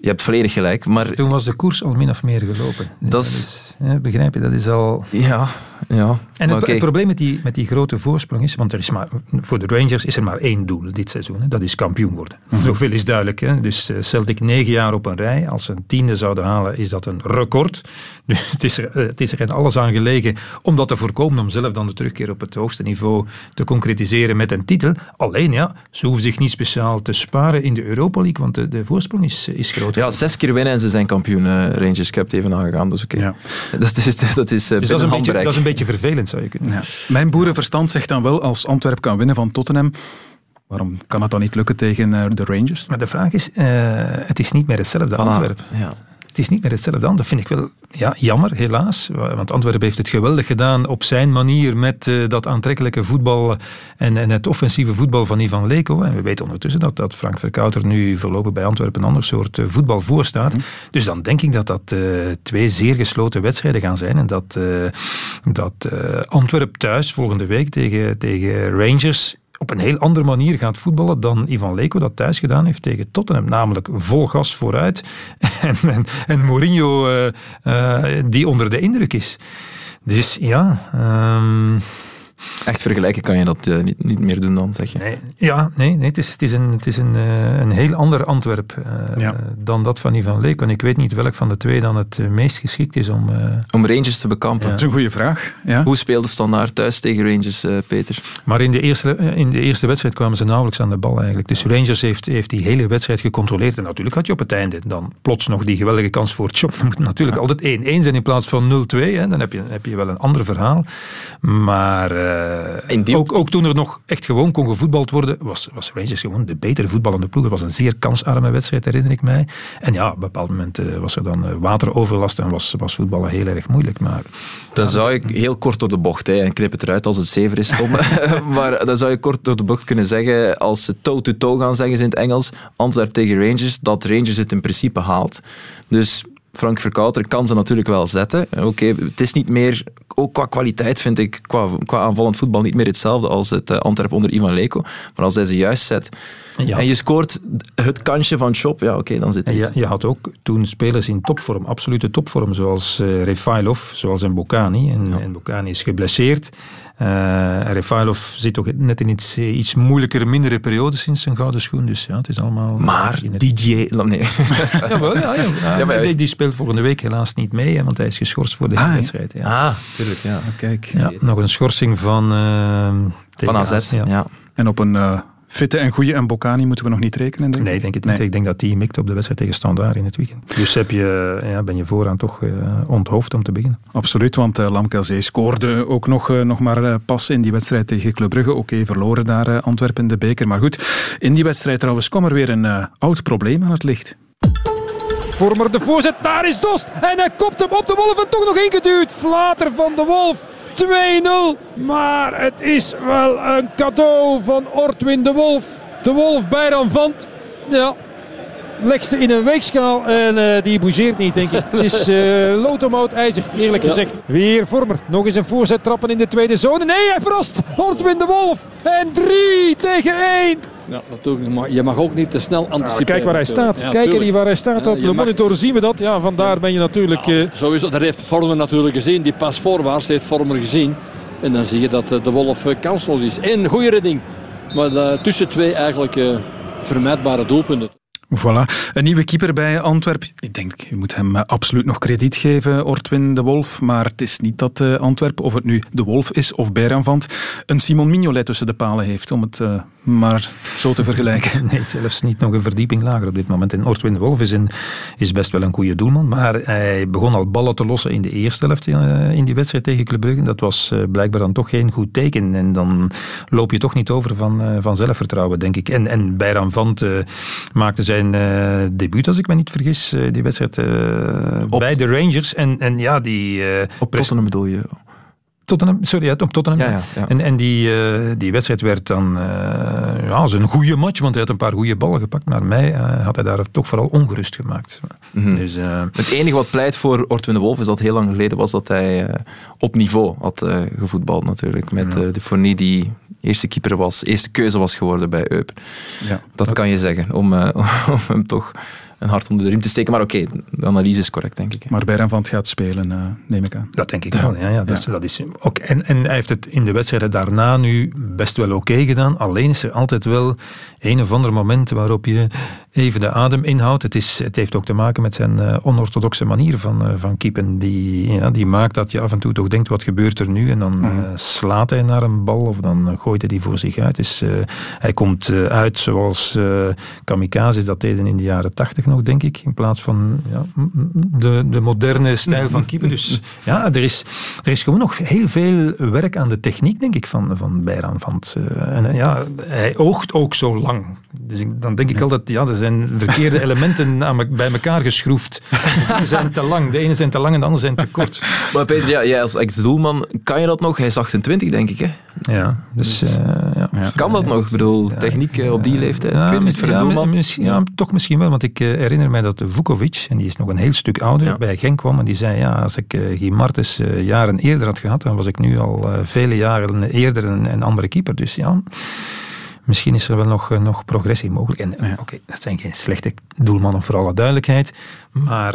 S2: Je hebt volledig gelijk. Maar
S3: Toen was de koers al min of meer gelopen.
S2: Dat is...
S3: Ja, begrijp je? Dat is al...
S2: Ja, ja.
S3: En het, okay. het, probleem met die, met die grote voorsprong is, want er is maar, voor de Rangers is er maar één doel dit seizoen. Hè, dat is kampioen worden. Mm -hmm. Zoveel is duidelijk. Hè. Dus uh, Celtic negen jaar op een rij. Als ze een tiende zouden halen, is dat een record. Dus het is, er, het is er in alles aan gelegen om dat te voorkomen, om zelf dan de terugkeer op het hoogste niveau te concretiseren met een titel. Alleen ja, ze hoeven zich niet speciaal te sparen in de Europa League, want de, de voorsprong is, is groot.
S2: Ja, zes keer winnen en ze zijn kampioen, uh, Rangers. Ik heb het even aangegaan, dus oké. Okay. Ja. Dat is, dat is, uh,
S3: dus dat is, een beetje, dat is een beetje vervelend, zou je kunnen
S1: ja. Mijn boerenverstand zegt dan wel, als Antwerp kan winnen van Tottenham, waarom kan het dan niet lukken tegen uh, de Rangers?
S3: Maar de vraag is, uh, het is niet meer hetzelfde Antwerp.
S2: Ja.
S3: Het is niet meer hetzelfde aan. Dat vind ik wel ja, jammer, helaas. Want Antwerpen heeft het geweldig gedaan op zijn manier met uh, dat aantrekkelijke voetbal en, en, het offensieve voetbal van Ivan Leko. En we weten ondertussen dat, dat Frank Verkouter nu voorlopig bij Antwerpen een ander soort uh, voetbal voorstaat. Mm. Dus dan denk ik dat dat uh, twee zeer gesloten wedstrijden gaan zijn. En dat, dat Antwerp thuis volgende week tegen, tegen Rangers op een heel andere manier gaat voetballen dan Ivan Leko dat thuis gedaan heeft tegen Tottenham. Namelijk vol gas vooruit en, en, Mourinho uh, uh, die onder de indruk is. Dus ja... Um
S2: Echt vergelijken kan je dat uh, niet, niet meer doen dan, zeg je?
S3: Nee, ja, nee, nee het is, het is, een, het is een, uh, een heel ander Antwerp uh, ja. dan dat van Ivan Leek. En ik weet niet welk van de twee dan het meest geschikt is om...
S2: om Rangers te bekampen.
S1: Ja. Dat is een goede vraag. Ja.
S2: Hoe speelde Standaard thuis tegen Rangers, Peter?
S3: Maar in de, eerste, in de eerste wedstrijd kwamen ze nauwelijks aan de bal eigenlijk. Dus Rangers heeft, heeft die hele wedstrijd gecontroleerd. En natuurlijk had je op het einde dan plots nog die geweldige kans voor Chop. Het moet natuurlijk altijd 1-1 zijn in plaats van 0-2. Dan heb je, heb je wel een ander verhaal. Maar... Uh, ook, ook, toen er nog echt gewoon kon gevoetbald worden, was, was Rangers gewoon de betere voetballende ploeg. Het was een zeer kansarme wedstrijd, herinner ik mij. En ja, op een bepaald moment uh, was er dan uh, wateroverlast en was, was voetballen heel erg moeilijk. Maar,
S2: dan zou ik heel kort door de bocht, hè, en knip het eruit als het zever is, Tom. maar dan zou je kort door de bocht kunnen zeggen, als ze toe-to-toe gaan zeggen ze in het Engels, Antwerp tegen Rangers, dat Rangers het in principe haalt. Dus Frank Verkouter kan ze natuurlijk wel zetten. Oké, okay, het is niet meer, ook qua kwaliteit vind ik, qua, qua aanvallend voetbal niet meer hetzelfde als het uh, Antwerp onder Ivan Leko. Maar als hij ze juist zet ja. en je scoort het kansje van Chop, ja oké, okay, dan zit het.
S3: Je, je, had ook toen spelers in topvorm, absolute topvorm, zoals uh, Refailov, zoals. En, ja. en Mbokani is geblesseerd. Uh, Refailov zit toch net in iets, iets moeilijkere, mindere periode sinds zijn gouden schoen. Dus ja, het is allemaal...
S2: Maar DJ... Nee.
S3: Jawel, ja, ja, ja, maar die, die speelt volgende week helaas niet mee, hè, want hij is geschorst voor de
S2: ah,
S3: wedstrijd. Ja.
S2: Ah, tuurlijk, ja. Kijk.
S3: Ja, nog een schorsing van... Uh,
S2: van AZ, ja.
S1: En op een... Uh, fitte en goede en Bocani moeten we nog niet rekenen, denk ik?
S3: Nee, ik denk het niet. Ik denk dat die mikt op de wedstrijd tegen Standaard in het weekend. Dus heb je, ja, ben je vooraan toch uh, onthoofd om te beginnen.
S1: Absoluut, want uh, Lamkelzee scoorde ook nog, uh, nog maar pas in die wedstrijd tegen Club Brugge. Oké, okay, verloren daar Antwerpen in de beker. Maar goed, in die wedstrijd trouwens kwam er weer een oud probleem aan het licht.
S4: Vormer de voorzet, daar is Dost. En hij kopt hem op de Wolf en toch nog ingeduwd. Flater van de Wolf. 2-0. Maar het is wel een cadeau van Ortwin de Wolf. De Wolf Bijran Vant. Ja, legt ze in een weegschaal en uh, die bougeert niet, denk ik. Het is uh, lotomout ijzer, eerlijk ja. gezegd. Weer Vormer. Nog eens een voorzet trappen in de tweede zone. Nee, hij verrast. Ortwin de Wolf. En 3 tegen 1.
S15: Ja, natuurlijk. Maar je mag ook niet te snel anticiperen. Ja,
S4: kijk waar hij staat. Ja, kijk hier waar hij staat. op de monitor mag... zien we dat. Ja, vandaar ben je natuurlijk... Uh...
S15: Sowieso, dat heeft Vormer natuurlijk gezien. Die pas voorwaarts heeft Vormer gezien. En dan zie je dat de Wolf kansloos is. En goede redding. Maar tussen twee eigenlijk vermijdbare doelpunten.
S1: Voilà. Een nieuwe keeper bij Antwerpen. Ik denk, je moet hem absoluut nog krediet geven, Ortwin de Wolf. Maar het is niet dat uh, Antwerpen, of het nu de Wolf is of Beranvant, een Simon Mignolet tussen de palen heeft, om het uh, maar zo te vergelijken.
S3: Nee, zelfs niet nog een verdieping lager op dit moment. En Ortwin de Wolf is, is best wel een goede doelman, maar hij begon al ballen te lossen in de eerste helft in die wedstrijd tegen Club Brugge. Dat was blijkbaar dan toch geen goed teken. En dan loop je toch niet over van, van zelfvertrouwen, denk ik. En, en Beranvant maakte zijn zijn uh, debuut, als ik me niet vergis, uh, die wedstrijd uh, bij de Rangers. En, en ja, die...
S2: op Tottenham bedoel je?
S3: Tottenham, sorry, ja, op Tottenham.
S2: Ja, ja, ja.
S3: En, en die, die wedstrijd werd dan ja, als een goede match, want hij had een paar goede ballen gepakt. Maar mij had hij daar toch vooral ongerust gemaakt.
S2: Mm -hmm. dus, het enige wat pleit voor Ortwin de Wolf is dat heel lang geleden was dat hij op niveau had gevoetbald natuurlijk. Met de Fournier die eerste keeper was, eerste keuze was geworden bij Eupen. Ja. Dat kan je zeggen, om, uh, om hem toch een hart onder de riem te steken. Maar oké, okay, de analyse is correct, denk ik.
S1: Maar Bergkamp gaat spelen, uh, neem ik aan.
S3: Dat denk ik wel, ja. ja, dat, Is, dat is ook, en, en hij heeft het in de wedstrijden daarna nu best wel oké okay gedaan. Alleen is er altijd wel een of ander moment waarop je even de adem inhoudt. Het, is, het heeft ook te maken met zijn uh, onorthodoxe manier van, uh, van keepen. Die, ja, die maakt dat je af en toe toch denkt, wat gebeurt er nu? En dan uh, slaat hij naar een bal of dan gooit hij die voor zich uit. Dus, hij komt uit zoals kamikazes dat deden in de jaren tachtig nog, denk ik. In plaats van ja, de, de moderne stijl van keepen. Dus ja, er is, er is gewoon nog heel veel werk aan de techniek, denk ik, van, van Bijran. Van en ja, hij oogt ook zo lang. Dus ik, dan denk ik altijd, ja, er zijn verkeerde elementen aan me, bij elkaar geschroefd. Die zijn te lang. De ene zijn te lang en de andere zijn te kort.
S2: Maar Peter, ja, jij als ex-doelman, kan je dat nog? Hij is 28, denk ik, hè?
S3: Ja, dus... dus uh, ja.
S2: Kan dat nog? Ik bedoel, techniek op die leeftijd? Ja, ik weet niet, voor een doelman?
S3: Misschien, ja, toch misschien wel, want ik herinner mij dat Vukovic, en die is nog een heel stuk ouder, bij Genk kwam en die zei, ja, als ik uh, Guy Martens jaren eerder had gehad, dan was ik nu al vele jaren eerder een, een andere keeper. Dus ja misschien is er wel nog, nog progressie mogelijk. En ja. oké, dat zijn geen slechte doelmannen voor alle duidelijkheid. Maar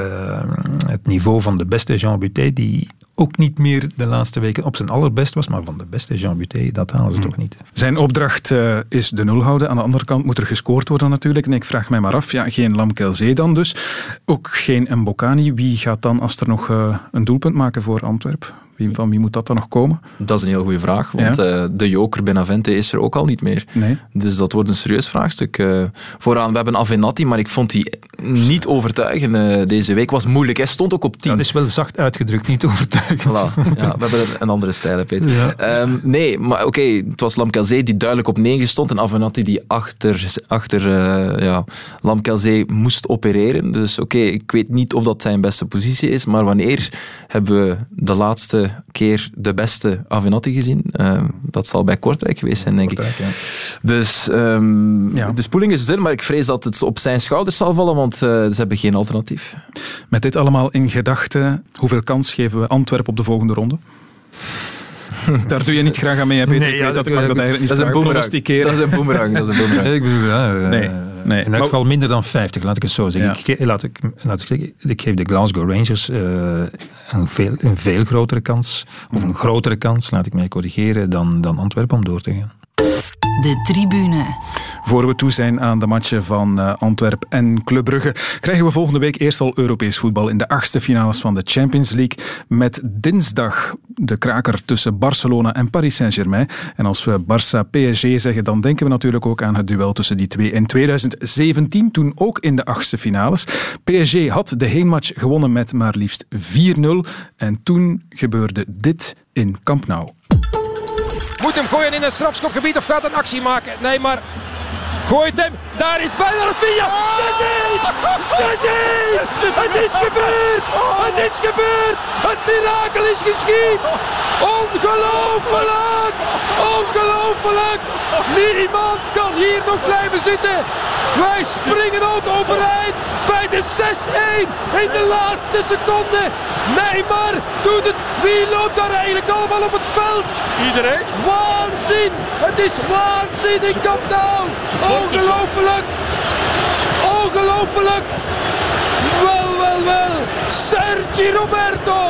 S3: het niveau van de beste Jean Butet, die ook niet meer de laatste weken op zijn allerbest was, maar van de beste Jean Butet, dat halen ze hmm. toch niet.
S1: Zijn opdracht uh, is de nul houden. Aan de andere kant moet er gescoord worden natuurlijk. En ik vraag mij maar af, ja, geen Lamkelzee dan dus. Ook geen Mbokani. Wie gaat dan als er nog uh, een doelpunt maken voor Antwerpen? Wie, van wie moet dat dan nog komen?
S2: Dat is een heel goede vraag, want ja. uh, de joker Benavente is er ook al niet meer.
S1: Nee.
S2: Dus dat wordt een serieus vraagstuk. Uh, vooraan, we hebben Avenatti, maar ik vond die niet overtuigend uh, deze week. Was moeilijk, hij stond ook op 10.
S3: Dat is wel zacht uitgedrukt, niet overtuigend.
S2: Voilà. Ja, we hebben een, andere stijl, Peter. Ja. Um, nee, maar oké, okay, het was Lamkelzee die duidelijk op 9 stond en Avenatti die achter, achter ja, Lamkelzee moest opereren. Dus oké, okay, ik weet niet of dat zijn beste positie is, maar wanneer hebben we de laatste keer de beste Avenatti gezien. Uh, dat zal bij Kortrijk geweest zijn, denk Kortrijk, ik. Ja. Dus um, ja. de spoeling is er, maar ik vrees dat het op zijn schouders zal vallen, want uh, ze hebben geen alternatief.
S1: Met dit allemaal in gedachten, hoeveel kans geven we Antwerpen op de volgende ronde? Daar doe je niet graag aan mee, Peter. Nee, ik weet dat ik mag dat eigenlijk niet
S2: dat is een boemerang. Dat is een boemerang. Dat is een boemerang.
S3: ik bedoel, ja, nee. Nee, in elk geval minder dan 50, laat ik het zo zeggen. Ja. Ik, laat ik, laat ik, zeggen, ik geef de Glasgow Rangers uh, een, veel, een veel grotere kans, of een grotere kans, laat ik mij corrigeren, dan, dan Antwerpen om door te gaan.
S10: De tribune.
S1: Voor we toe zijn aan de matchen van uh, Antwerp en Club Brugge, krijgen we volgende week eerst al Europees voetbal in de achtste finales van de Champions League. Met dinsdag de kraker tussen Barcelona en Paris Saint-Germain. En als we Barça-PSG zeggen, dan denken we natuurlijk ook aan het duel tussen die twee in 2017, toen ook in de achtste finales. PSG had de heenmatch gewonnen met maar liefst 4-0. En toen gebeurde dit in Camp Nou.
S4: Moet hem gooien in het strafschopgebied of gaat een actie maken? Nee, maar gooit hem. Daar is bijna Rafinha. 6-1! Het is gebeurd! Het is gebeurd! Het mirakel is geschied! Ongelooflijk! Ongelooflijk! Niemand kan hier nog blijven zitten. Wij springen ook overeind bij de 6-1 in de laatste seconde. Neymar doet het. Wie loopt daar eigenlijk allemaal op het veld?
S7: Iedereen.
S4: Waanzin! Het is waanzin in Camp Nou! Ongelooflijk! Ongelooflijk! Wel, wel, wel! Sergi Roberto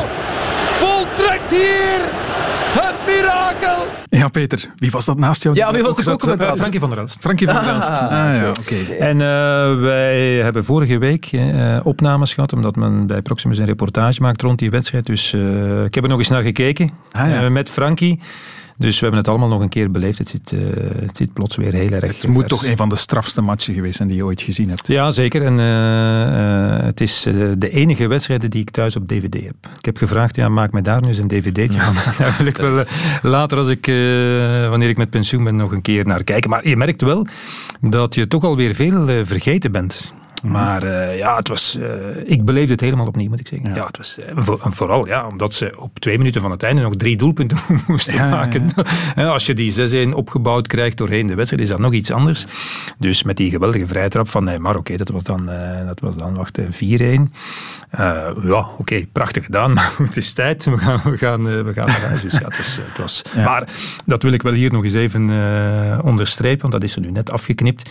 S4: voltrekt hier het mirakel!
S1: Ja, Peter, wie was dat naast jou?
S2: Ja, wie was de co-commentator?
S3: Frankie van der Elst.
S1: Frankie van der Elst. Ah, ja, oké.
S3: En uh, wij hebben vorige week uh, opnames gehad, omdat men bij Proximus een reportage maakt rond die wedstrijd. Dus uh, ik heb er nog eens naar gekeken
S1: ah, ja.
S3: met Frankie. Dus we hebben het allemaal nog een keer beleefd. Het zit, uh, het zit plots weer heel erg.
S1: Het moet toch een van de strafste matchen geweest zijn die je ooit gezien hebt.
S3: Ja, zeker. En uh, uh, het is de enige wedstrijden die ik thuis op DVD heb. Ik heb gevraagd, ja, maak mij daar nu eens een DVD'tje van. daar wil ik wel later, als ik, wanneer ik met pensioen ben, nog een keer naar kijken. Maar je merkt wel dat je toch alweer veel vergeten bent. Maar uh, ja, het was, uh, ik beleefde het helemaal opnieuw, moet ik zeggen. Ja, ja het was, uh, voor, vooral ja, omdat ze op twee minuten van het einde nog drie doelpunten moesten ja, maken. Ja, Als je die 6-1 opgebouwd krijgt doorheen de wedstrijd, is dat nog iets anders. Dus met die geweldige vrijtrap van Neymar, oké, okay, dat was dan, dat was dan wacht, 4-1. ja, oké, okay, prachtig gedaan, maar het is tijd. We gaan, we gaan, we gaan naar huis. Dus ja, het was, het was Maar dat wil ik wel hier nog eens even onderstrepen, want dat is er nu net afgeknipt.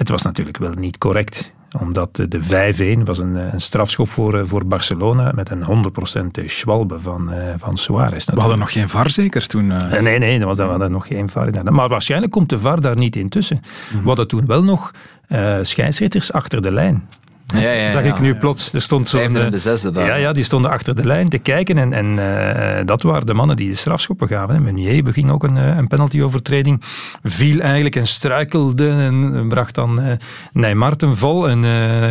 S3: Het was natuurlijk wel niet correct omdat de 5-1 was een, een, strafschop voor, voor Barcelona met een 100% schwalbe van, van Suarez.
S1: We hadden nog geen VAR zeker toen? Uh...
S3: Nee, nee, er was, we hadden nog geen VAR. Maar waarschijnlijk komt de VAR daar niet intussen. Mm -hmm. We hadden toen wel nog uh, scheidsrechters achter de lijn.
S2: Ja, ja, ja,
S3: zag ik nu plots. Er stond zo'n,
S2: de zesde.
S3: Ja, ja, die stonden achter de lijn te kijken. En, en uh, dat waren de mannen die de strafschoppen gaven. Meunier beging ook een, een penalty-overtreding. Viel eigenlijk en struikelde. En bracht dan uh, Neymar ten vol. En uh,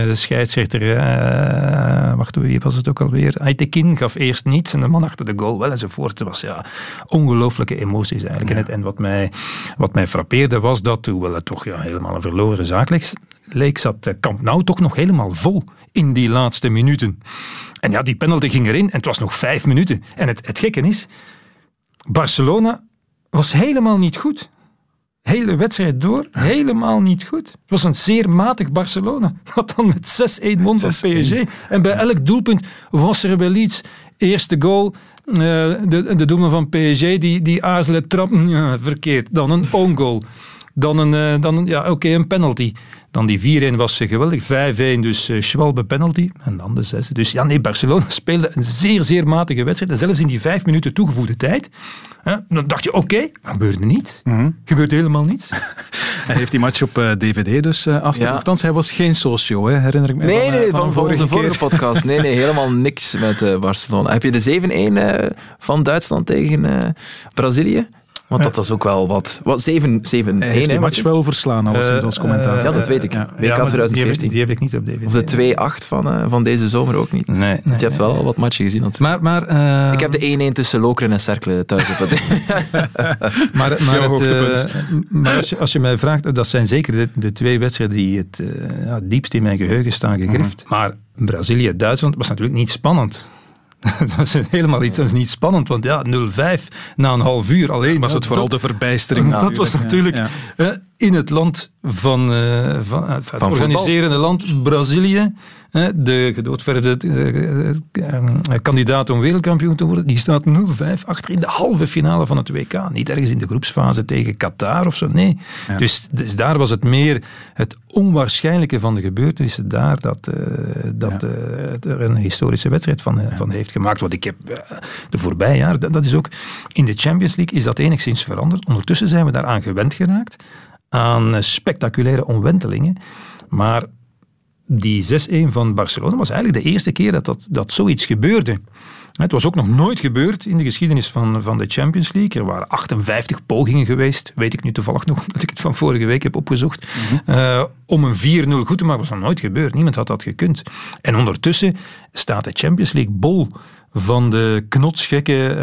S3: de scheidsrechter, wacht, wie was het ook alweer? Aitekin gaf eerst niets. En de man achter de goal wel enzovoort. Het was ja, ongelooflijke emoties eigenlijk. En, het, en wat mij, wat mij frappeerde was dat, hoewel het toch ja, helemaal een verloren zaak leek, leek zat Camp Nou toch nog helemaal vol in die laatste minuten. En ja, die penalty ging erin en het was nog vijf minuten. En het, het gekke is, Barcelona was helemaal niet goed. Hele wedstrijd door, helemaal niet goed. Het was een zeer matig Barcelona. Dat dan met 6-1 won van PSG. En bij elk doelpunt was er wel iets. Eerste goal, uh, de, de doelman van PSG, die, die aarzelen, trappen, ja, verkeerd. Dan een own goal. Dan een, uh, dan een ja, oké, okay, een penalty. Dan die 4-1 was geweldig. 5-1 dus uh, Schwalbe penalty. En dan de 6. Dus ja, nee, Barcelona speelde een zeer, zeer matige wedstrijd. En zelfs in die vijf minuten toegevoegde tijd. Hè, dan dacht je, oké, okay, gebeurde niets. Mm -hmm. Gebeurde helemaal niets.
S1: hij heeft die match op uh, DVD dus, uh, Astrid. Ja. Althans, hij was geen socio, hè, herinner ik me.
S2: Nee,
S1: van,
S2: nee,
S1: van,
S2: van, van onze vorige podcast. Nee, nee, helemaal niks met Barcelona. Heb je de 7-1 van Duitsland tegen Brazilië? Want dat was ook wel wat. wat 7 7
S1: Hij heeft die match wel verslaan, alleszins als commentaar.
S2: ja, dat weet ik. WK ja, 2014.
S3: Die heb, ik, die heb, ik, niet op DVD.
S2: Of de 2-8 van, uh, van deze zomer ook niet.
S3: Nee. nee
S2: je hebt wel nee. wat matchen gezien. Want...
S3: Maar, maar, uh,
S2: ik heb de 1-1 tussen Lokeren en Cercle thuis op het.
S3: maar maar, het, uh, maar als, je, als je mij vraagt, dat zijn zeker de, de twee wedstrijden die het ja, diepst in mijn geheugen staan gegrift. Mm -hmm. Maar Brazilië-Duitsland was natuurlijk niet spannend. dat was helemaal iets, dat is niet spannend, want ja, 0-5 na een half uur alleen.
S1: Was het vooral
S3: dat,
S1: de verbijstering?
S3: Dat was natuurlijk ja. In het land van, uh, van uh, het
S2: van
S3: organiserende land Brazilië. de gedoodverde eh, eh, kandidaat om wereldkampioen te worden, die staat 0-5 achter in de halve finale van het WK. Niet ergens in de groepsfase tegen Qatar of zo, nee. Dus, dus daar was het meer het onwaarschijnlijke van de gebeurtenissen daar dat, dat er een historische wedstrijd van, van heeft gemaakt. Wat ik heb de voorbije jaar, dat, dat, is ook in de Champions League is dat enigszins veranderd. Ondertussen zijn we daaraan gewend geraakt, aan spectaculaire omwentelingen. Maar die 6-1 van Barcelona was eigenlijk de eerste keer dat, dat, dat zoiets gebeurde. Het was ook nog nooit gebeurd in de geschiedenis van, van de Champions League. Er waren 58 pogingen geweest, weet ik nu toevallig nog, omdat ik het van vorige week heb opgezocht, mm -hmm. uh, om een 4-0 goed te maken. Dat was nog nooit gebeurd. Niemand had dat gekund. En ondertussen staat de Champions League bol van de knotsgekke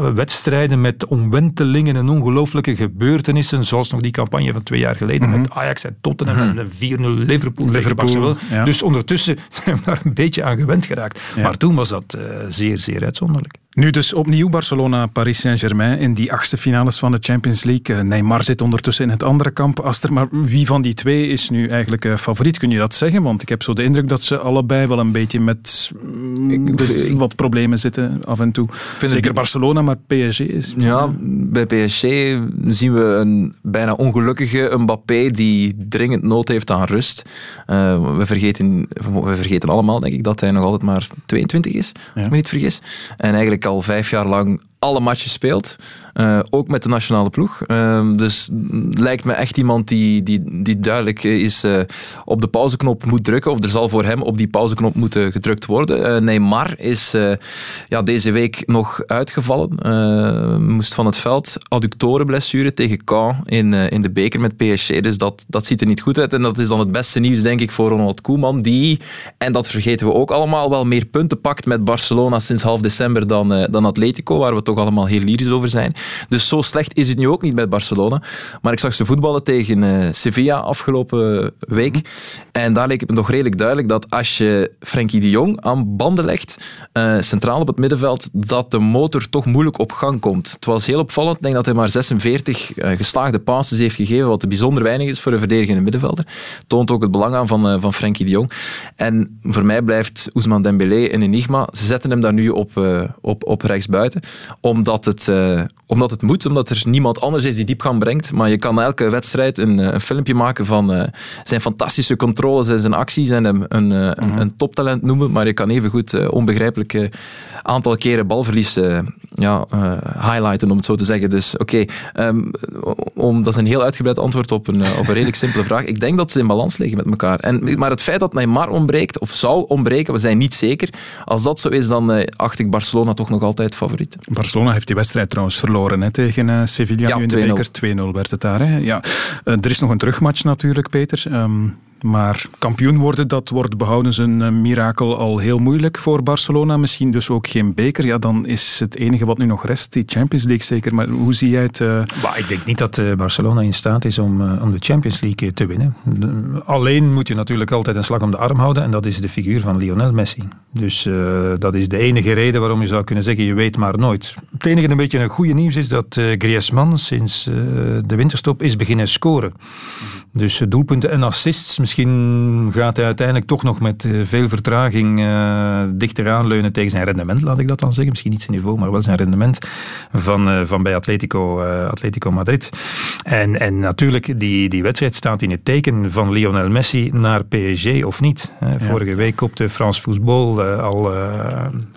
S3: uh, wedstrijden met omwentelingen en ongelooflijke gebeurtenissen, zoals nog die campagne van twee jaar geleden mm -hmm. met Ajax en Tottenham mm -hmm. en 4-0 Liverpool, Liverpool ja. Dus ondertussen zijn we daar een beetje aan gewend geraakt. Ja. Maar toen was dat uh, zeer, zeer uitzonderlijk.
S1: Nu dus opnieuw Barcelona, Paris Saint-Germain in die achtste finales van de Champions League. Neymar zit ondertussen in het andere kamp, Aster. Maar wie van die twee is nu eigenlijk uh, favoriet? Kun je dat zeggen? Want ik heb zo de indruk dat ze allebei wel een beetje met mm, dus wat problemen zitten af en toe. Zeker het... Barcelona, maar PSG is...
S2: Ja, bij PSG zien we een bijna ongelukkige Mbappé die dringend nood heeft aan rust. Uh, we, vergeten, we vergeten allemaal, denk ik, dat hij nog altijd maar 22 is, ja. als ik me niet vergis. En eigenlijk al vijf jaar lang alle matches speelt. Uh, ook met de nationale ploeg. Uh, dus lijkt me echt iemand die, die, die duidelijk is uh, op de pauzeknop moet drukken. Of er zal voor hem op die pauzeknop moeten gedrukt worden. Neymar is ja, deze week nog uitgevallen. moest van het veld. Adductorenblessure tegen Caen in, in de beker met PSG. Dus dat, dat ziet er niet goed uit. En dat is dan het beste nieuws, denk ik, voor Ronald Koeman. Die, en dat vergeten we ook allemaal, wel meer punten pakt met Barcelona sinds half december dan, dan Atletico. Waar we toch allemaal heel lyrisch over zijn. Dus zo slecht is het nu ook niet met Barcelona. Maar ik zag ze voetballen tegen uh, Sevilla afgelopen week. Mm -hmm. En daar leek het me nog redelijk duidelijk dat als je Frenkie de Jong aan banden legt, uh, centraal op het middenveld, dat de motor toch moeilijk op gang komt. Het was heel opvallend. Ik denk dat hij maar 46 uh, geslaagde passes heeft gegeven, wat bijzonder weinig is voor een verdedigende middenvelder. Toont ook het belang aan van, van Frenkie de Jong. En voor mij blijft Ousmane Dembélé een enigma. Ze zetten hem daar nu op, op, op rechtsbuiten omdat het, uh, omdat het moet, omdat er niemand anders is die diepgang brengt. Maar je kan elke wedstrijd een, een filmpje maken van uh, zijn fantastische controles en zijn acties en hem een, uh, mm -hmm. een toptalent noemen. Maar je kan even goed onbegrijpelijk aantal keren balverlies ja, highlighten, om het zo te zeggen. Dus oké, okay, um, dat is een heel uitgebreid antwoord op een, op een redelijk simpele vraag. Ik denk dat ze in balans liggen met elkaar. En, maar het feit dat Neymar ontbreekt, of zou ontbreken, we zijn niet zeker. Als dat zo is, dan acht ik Barcelona toch nog altijd favoriet.
S1: Barcelona heeft die wedstrijd trouwens verloren hè, tegen uh, Sevilla ja, nu in de beker. 2-0 werd het daar. Hè. Ja. Uh, er is nog een terugmatch natuurlijk, Peter. Um, maar kampioen worden, dat wordt behouden zijn uh, mirakel al heel moeilijk voor Barcelona. Misschien dus ook geen beker. Ja, dan is het enige wat nu nog rest die Champions League zeker. Maar hoe zie jij het? Uh...
S3: Ik denk niet dat uh, Barcelona in staat is om, om de Champions League te winnen. Alleen moet je natuurlijk altijd een slag om de arm houden. En dat is de figuur van Lionel Messi. Dus dat is de enige reden waarom je zou kunnen zeggen, je weet maar nooit. Het enige een beetje een goede nieuws is dat Griezmann sinds de winterstop is beginnen scoren. Dus doelpunten en assists misschien gaat hij uiteindelijk toch nog met veel vertraging uh, dichter aanleunen tegen zijn rendement, laat ik dat dan zeggen. Misschien niet zijn niveau, maar wel zijn rendement van, uh, van bij Atletico, uh, Atletico Madrid. En, en natuurlijk, die, die wedstrijd staat in het teken van Lionel Messi naar PSG of niet. Vorige ja. week kopte Frans Voetbal al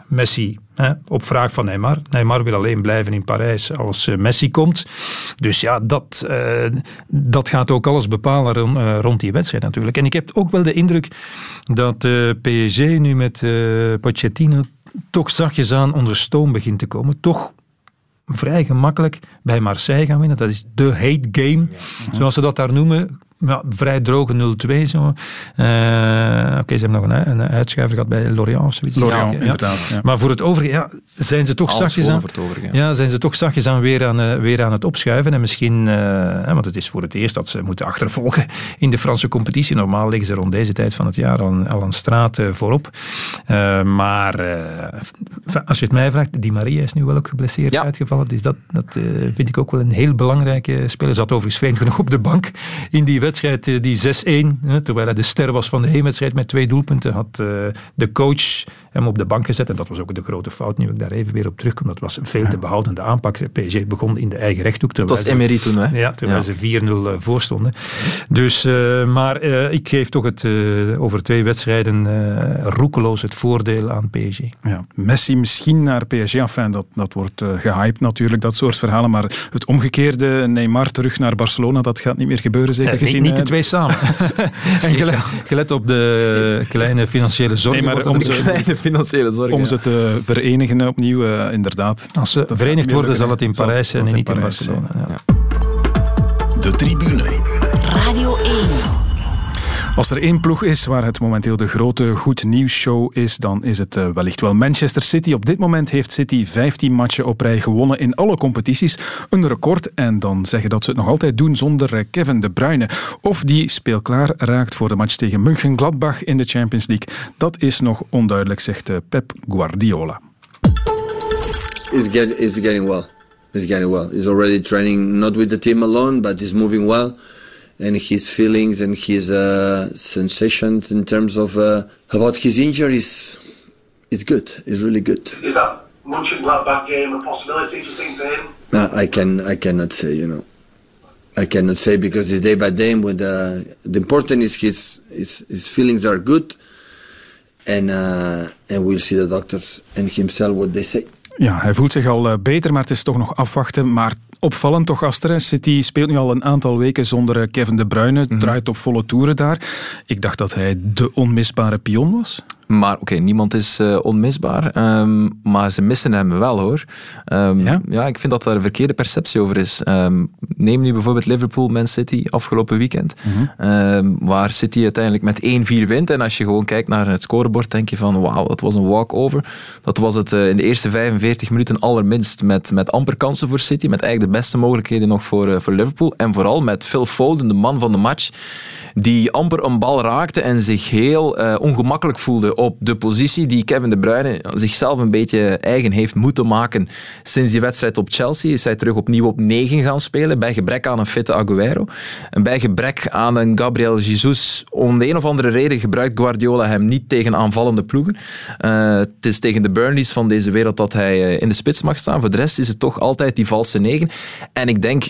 S3: Messi op vraag van Neymar. Neymar wil alleen blijven in Parijs als uh, Messi komt. Dus ja, dat, uh, dat gaat ook alles bepalen rond, uh, rond, die wedstrijd natuurlijk. En ik heb ook wel de indruk dat PSG nu met Pochettino toch zachtjes aan onder stoom begint te komen. Toch vrij gemakkelijk bij Marseille gaan winnen. Dat is de hate game, zoals ze dat daar noemen ja, vrij droge 0-2 zo. Uh, Oké, okay, ze hebben nog een, een uitschuiver gehad bij Lorient of zoiets.
S1: Lorient, ja, inderdaad. Ja.
S3: Maar voor het overige, ja, zijn ze toch zachtjes aan,
S2: overige,
S3: ja. zijn ze toch zachtjes aan weer aan, uh, weer aan het opschuiven. En misschien, uh, want het is voor het eerst dat ze moeten achtervolgen in de Franse competitie. Normaal liggen ze rond deze tijd van het jaar al, al een straat voorop. maar als je het mij vraagt, Di Maria is nu wel ook geblesseerd uitgevallen. Dus dat, dat vind ik ook wel een heel belangrijke speler. Zat overigens fijn genoeg op de bank in die wedstrijd wedstrijd, eh, die 6-1, hè, terwijl hij de ster was van de heenwedstrijd met twee doelpunten, had eh, de coach hem op de bank gezet. En dat was ook de grote fout, nu ik daar even weer op terugkom. Dat was een veel te behoudende aanpak. PSG begon in de eigen rechthoek.
S2: Dat was Emery toen, hè?
S3: Ja, terwijl
S2: Ja.
S3: ze 4-0 voor stonden. Dus, eh, maar eh, ik geef toch het, eh, over twee wedstrijden eh, roekeloos het voordeel aan PSG.
S1: Ja, Messi misschien naar PSG, enfin, dat, dat wordt eh, gehyped natuurlijk, dat soort verhalen. Maar het omgekeerde, Neymar terug naar Barcelona, dat gaat niet meer gebeuren, zeker
S3: Eh, niet,
S1: gezien...
S3: niet de
S1: eh,
S3: twee samen. en gelet, gelet op de kleine financiële zorgen.
S1: Nee, maar
S2: financiële zorgen.
S1: Om
S2: ja.
S1: ze te verenigen opnieuw, eh, inderdaad.
S3: Als ze
S1: Dat
S3: verenigd worden, zal het in. Parijs zijn en niet in. Barcelona. Ja.
S9: De tribune.
S10: Radio 1.
S1: Als er één ploeg is waar het momenteel de grote goed nieuws show is, dan is het eh, wellicht wel Manchester City. Op dit moment heeft City 15 matchen op rij gewonnen in alle competities. Een record en dan zeggen dat ze het nog altijd doen zonder eh, Kevin De Bruyne. Of die speelklaar raakt voor de match tegen Mönchengladbach in de Champions League. Dat is nog onduidelijk, zegt eh, Pep Guardiola.
S16: He's, get, he's getting well. He's getting well. He's already training not with the team alone, but he's moving well. And his feelings and his uh, sensations in terms of uh, about his injury is, is good. Is really good.
S17: Is that Mönchengladbach game a possibility, do you think, for him?
S16: No, I can I cannot say. You know, I cannot say because it's day by day. With uh, the important is his his his feelings are good, and uh, and we'll see the doctors and himself what they say.
S1: Ja, hij voelt zich al eh, beter, maar het is toch nog afwachten. Maar opvallend toch, Aster. City speelt nu al een aantal weken zonder eh, Kevin De Bruyne. Draait op volle toeren daar. Ik dacht dat hij de onmisbare pion was.
S2: Maar oké, niemand is eh, onmisbaar. ehm, maar ze missen hem wel hoor. Ehm, ja? ik vind dat daar een verkeerde perceptie over is. Ehm, neem nu bijvoorbeeld Liverpool-Man City afgelopen weekend. Ehm, waar City uiteindelijk met 1-4 wint. En als je gewoon kijkt naar het scorebord, denk je van wauw, dat was een walkover. Dat was het eh, in de eerste 45 minuten allerminst. Met, met amper kansen voor City. Met eigenlijk de beste mogelijkheden nog voor, eh, voor Liverpool. En vooral met Phil Foden, de man van de match. Die amper een bal raakte en zich heel ongemakkelijk voelde op de positie die Kevin De Bruyne zichzelf een beetje eigen heeft moeten maken. Sinds die wedstrijd op Chelsea is hij terug opnieuw op 9 gaan spelen. Bij gebrek aan een fitte Aguero. En bij gebrek aan een Gabriel Jesus. Om de een of andere reden gebruikt Guardiola hem niet tegen aanvallende ploegen. Eh, het is tegen de Burnleys van deze wereld dat hij eh, in de spits mag staan. Voor de rest is het toch altijd die valse negen. En ik denk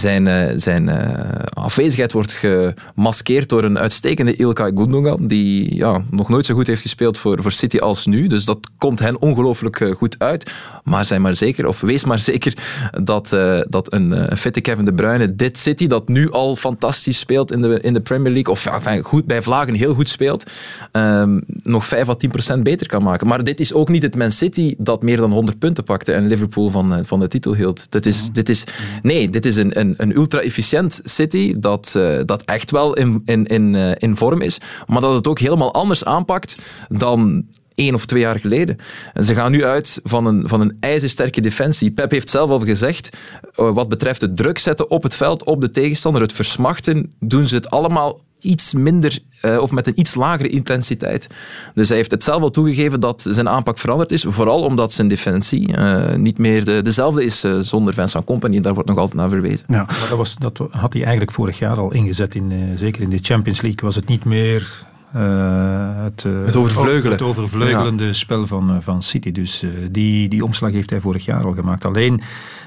S2: zijn, eh, zijn eh, afwezigheid wordt gemaskeerd door een uitstekende Ilkay Gundogan, die ja, nog nooit zo goed heeft gespeeld voor, voor City als nu. Dus dat komt hen ongelooflijk eh, goed uit. Maar zijn maar zeker, of wees maar zeker, dat, dat een, een fitte Kevin De Bruyne dit City, dat nu al fantastisch speelt in de, in de Premier League, of ja, goed, bij Vlagen heel goed speelt, ehm, nog 5 à 10 procent beter kan maken. Maar dit is ook niet het Man City dat meer dan 100 punten pakte en Liverpool van, van de titel hield. Dit is, dit is, nee, dit is een, een, een ultra-efficiënt City dat, eh, dat echt wel in, in, in, eh, in vorm is, maar dat het ook helemaal anders aanpakt dan één of twee jaar geleden. En ze gaan nu uit van een, van een ijzersterke defensie. Pep heeft zelf al gezegd, eh, wat betreft het druk zetten op het veld, op de tegenstander, het versmachten, doen ze het allemaal iets minder eh, of met een iets lagere intensiteit. Dus hij heeft het zelf al toegegeven dat zijn aanpak veranderd is, vooral omdat zijn defensie eh, niet meer de, dezelfde is eh, zonder Vincent Company. Daar wordt nog altijd naar verwezen.
S3: Ja. Maar dat, was, dat had hij eigenlijk vorig jaar al ingezet. In, eh, zeker in de Champions League was het niet meer eh, het,
S2: Het overvleugelen.
S3: het overvleugelende spel van, van City. Dus eh, die, die omslag heeft hij vorig jaar al gemaakt. Alleen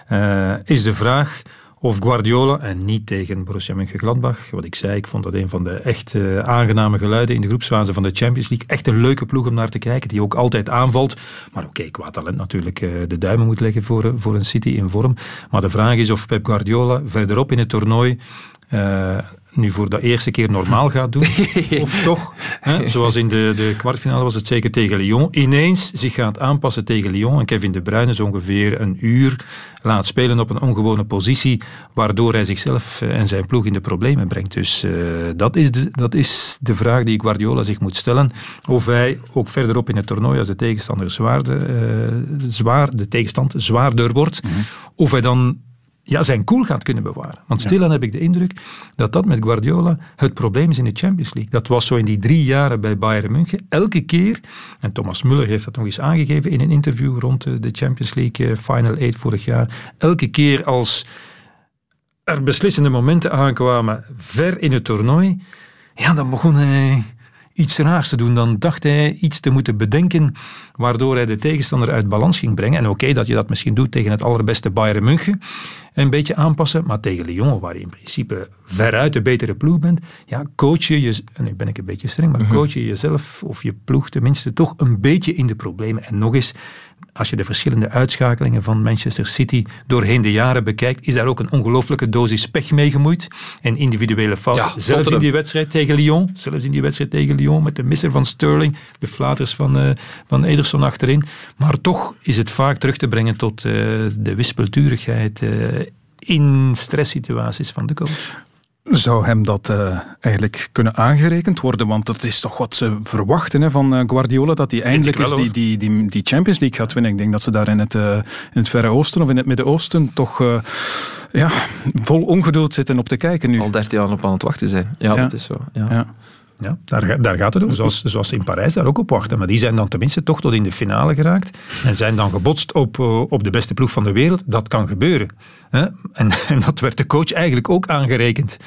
S3: eh, is de vraag of Guardiola en niet tegen Borussia Mönchengladbach. Wat ik zei, ik vond dat een van de echt eh, aangename geluiden in de groepsfase van de Champions League. Echt een leuke ploeg om naar te kijken, die ook altijd aanvalt. Maar oké, qua talent natuurlijk eh, de duimen moet leggen voor, eh, voor een City in vorm. Maar de vraag is of Pep Guardiola verderop in het toernooi eh, nu voor de eerste keer normaal gaat doen. of toch, hè, zoals in de, de kwartfinale was het zeker tegen Lyon, ineens zich gaat aanpassen tegen Lyon en Kevin De Bruyne zo ongeveer een uur laat spelen op een ongewone positie, waardoor hij zichzelf eh, en zijn ploeg in de problemen brengt. Dus eh, dat, is de, dat is de vraag die Guardiola zich moet stellen. Of hij ook verderop in het toernooi, als de tegenstander zwaarder, zwaar, de tegenstand zwaarder wordt, of hij dan ja, zijn cool gaat kunnen bewaren. Want stilaan heb ik de indruk dat dat met Guardiola het probleem is in de Champions League. Dat was zo in die drie jaren bij Bayern München. Elke keer, en Thomas Müller heeft dat nog eens aangegeven in een interview rond de de Champions League eh, Final 8 vorig jaar. Elke keer als er beslissende momenten aankwamen, ver in het toernooi, ja, dan begon hij iets raars te doen. Dan dacht hij iets te moeten bedenken waardoor hij de tegenstander uit balans ging brengen. En oké, dat je dat misschien doet tegen het allerbeste Bayern München, een beetje aanpassen, maar tegen Lyon, waar je in principe veruit de betere ploeg bent, ja, coach je, je en nu ben ik een beetje streng, maar coach je jezelf of je ploeg tenminste toch een beetje in de problemen. En nog eens, als je de verschillende uitschakelingen van Manchester City doorheen de jaren bekijkt, is daar ook een ongelooflijke dosis pech mee gemoeid. En individuele fouten.
S2: Ja,
S3: zelfs in die wedstrijd tegen Lyon. Zelfs in die wedstrijd tegen Lyon met de misser van Sterling, de flaters van, eh, van Ederson achterin. Maar toch is het vaak terug te brengen tot eh, de wispelturigheid eh, in stresssituaties van de coach.
S1: Zou hem dat eh, eigenlijk kunnen aangerekend worden? Want dat is toch wat ze verwachten hè, van eh, Guardiola, dat hij eindelijk
S3: wel,
S1: eens die, die, die, die Champions League gaat winnen. Ik denk dat ze daar in het, eh, in het Verre Oosten of in het Midden-Oosten toch eh, ja, vol ongeduld zitten op te kijken nu.
S2: Al 13 jaar op aan het wachten zijn. Ja,
S1: Ja.
S2: dat is zo. Ja.
S1: Ja.
S3: Ja, daar, daar gaat het om. Zoals, zoals ze in Parijs daar ook op wachten. Maar die zijn dan tenminste toch tot in de finale geraakt. En zijn dan gebotst op, eh, op de beste ploeg van de wereld. Dat kan gebeuren. En, en dat werd de coach eigenlijk ook aangerekend.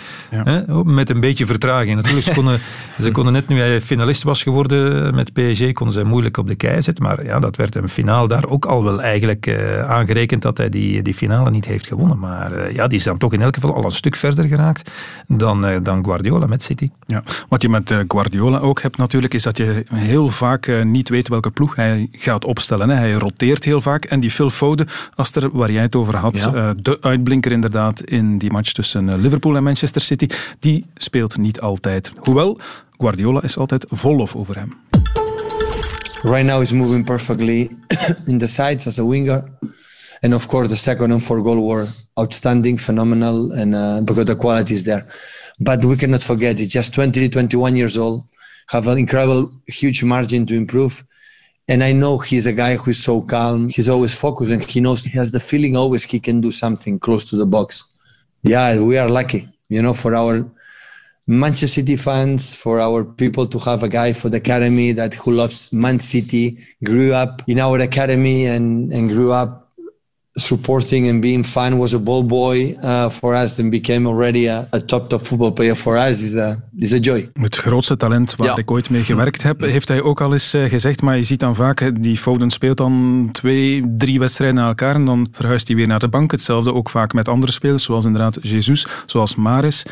S3: Met een beetje vertraging. Natuurlijk, ze konden, ze konden net nu hij finalist was geworden met PSG, konden ze moeilijk op de kei zetten. Maar ja, dat werd een finale daar ook al wel eigenlijk eh, aangerekend dat hij die, die finale niet heeft gewonnen. Maar eh, ja, die is dan toch in elk geval al een stuk verder geraakt dan, dan Guardiola met City.
S1: Ja. Wat je met eh, Guardiola ook hebt natuurlijk, is dat je heel vaak eh, niet weet welke ploeg hij gaat opstellen. Hè. Hij roteert heel vaak. En die Phil Foden, als er, waar jij het over had,
S2: Ja.
S1: eh, de uitblinker inderdaad in die match tussen Liverpool en Manchester City, die speelt niet altijd. Hoewel, Guardiola is altijd vol lof over hem.
S18: Right now, he's moving perfectly in the sides as a winger. And of course, the second and fourth goal were outstanding, phenomenal, and uh, because the quality is there. But we cannot forget, he's just 20, 21 years old, have an incredible, huge margin to improve. And I know he's a guy who is so calm. He's always focused and he knows he has the feeling always he can do something close to the box. Yeah, we are lucky, you know, for our Manchester City fans, for our people to have a guy for the academy that who loves Man City, grew up in our academy and, and grew up supporting and being fan was a ball boy uh, for us and became already a, a top top football player for us is a is a joy.
S1: Het grootste talent waar
S18: Ja.
S1: ik ooit mee gewerkt heb, heeft hij ook al eens eh, gezegd. Maar je ziet dan vaak, die Foden speelt dan twee, drie wedstrijden na elkaar en dan verhuist hij weer naar de bank. Hetzelfde ook vaak met andere spelers, zoals inderdaad Jesus, zoals Maris.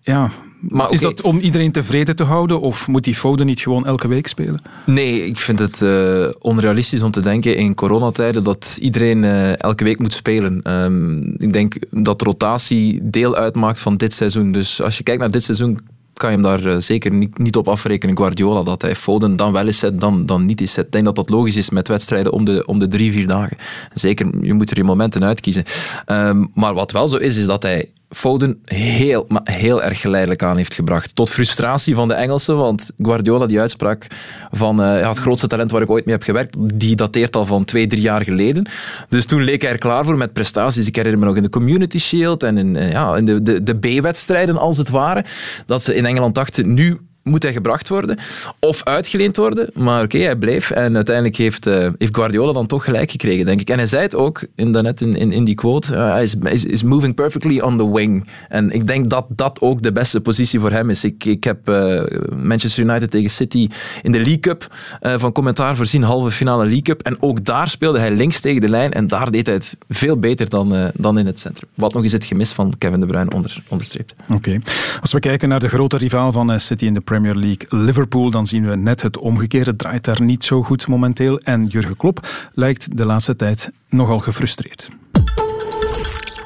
S1: Ja,
S2: Maar
S1: is dat om iedereen tevreden te houden of moet die Foden niet gewoon elke week spelen?
S2: Nee, ik vind het eh, onrealistisch om te denken in coronatijden dat iedereen eh, elke week moet spelen. Ehm, ik denk dat rotatie deel uitmaakt van dit seizoen. Dus als je kijkt naar dit seizoen, kan je hem daar eh, zeker niet, niet op afrekenen, Guardiola, dat hij Foden dan wel eens zet, dan, dan niet eens zet. Ik denk dat dat logisch is met wedstrijden om de, om de drie, vier dagen. Zeker, je moet er je momenten uitkiezen. Ehm, maar wat wel zo is, is dat hij Foden heel, maar heel erg geleidelijk aan heeft gebracht. Tot frustratie van de Engelsen, want Guardiola, die uitspraak van eh, het grootste talent waar ik ooit mee heb gewerkt, die dateert al van twee, drie jaar geleden. Dus toen leek hij er klaar voor met prestaties. Ik herinner me nog in de Community Shield en in, eh, ja, in de, de, de B-wedstrijden als het ware, dat ze in Engeland dachten, nu moet hij gebracht worden of uitgeleend worden. Maar oké, hij bleef en uiteindelijk heeft, eh, heeft Guardiola dan toch gelijk gekregen, denk ik. En hij zei het ook in, daarnet in, in, in die quote, eh, hij is, is, is moving perfectly on the wing. En ik denk dat dat ook de beste positie voor hem is. Ik, ik heb eh, Manchester United tegen City in de League Cup van commentaar voorzien, halve finale League Cup. En ook daar speelde hij links tegen de lijn en daar deed hij het veel beter dan, dan in het centrum. Wat nog eens het gemis van Kevin De Bruyne onder, onderstreept.
S1: Oké. Als we kijken naar de grote rivaal van City in de Premier League, Liverpool, dan zien we net het omgekeerde. Draait daar niet zo goed momenteel. En Jurgen Klopp lijkt de laatste tijd nogal gefrustreerd.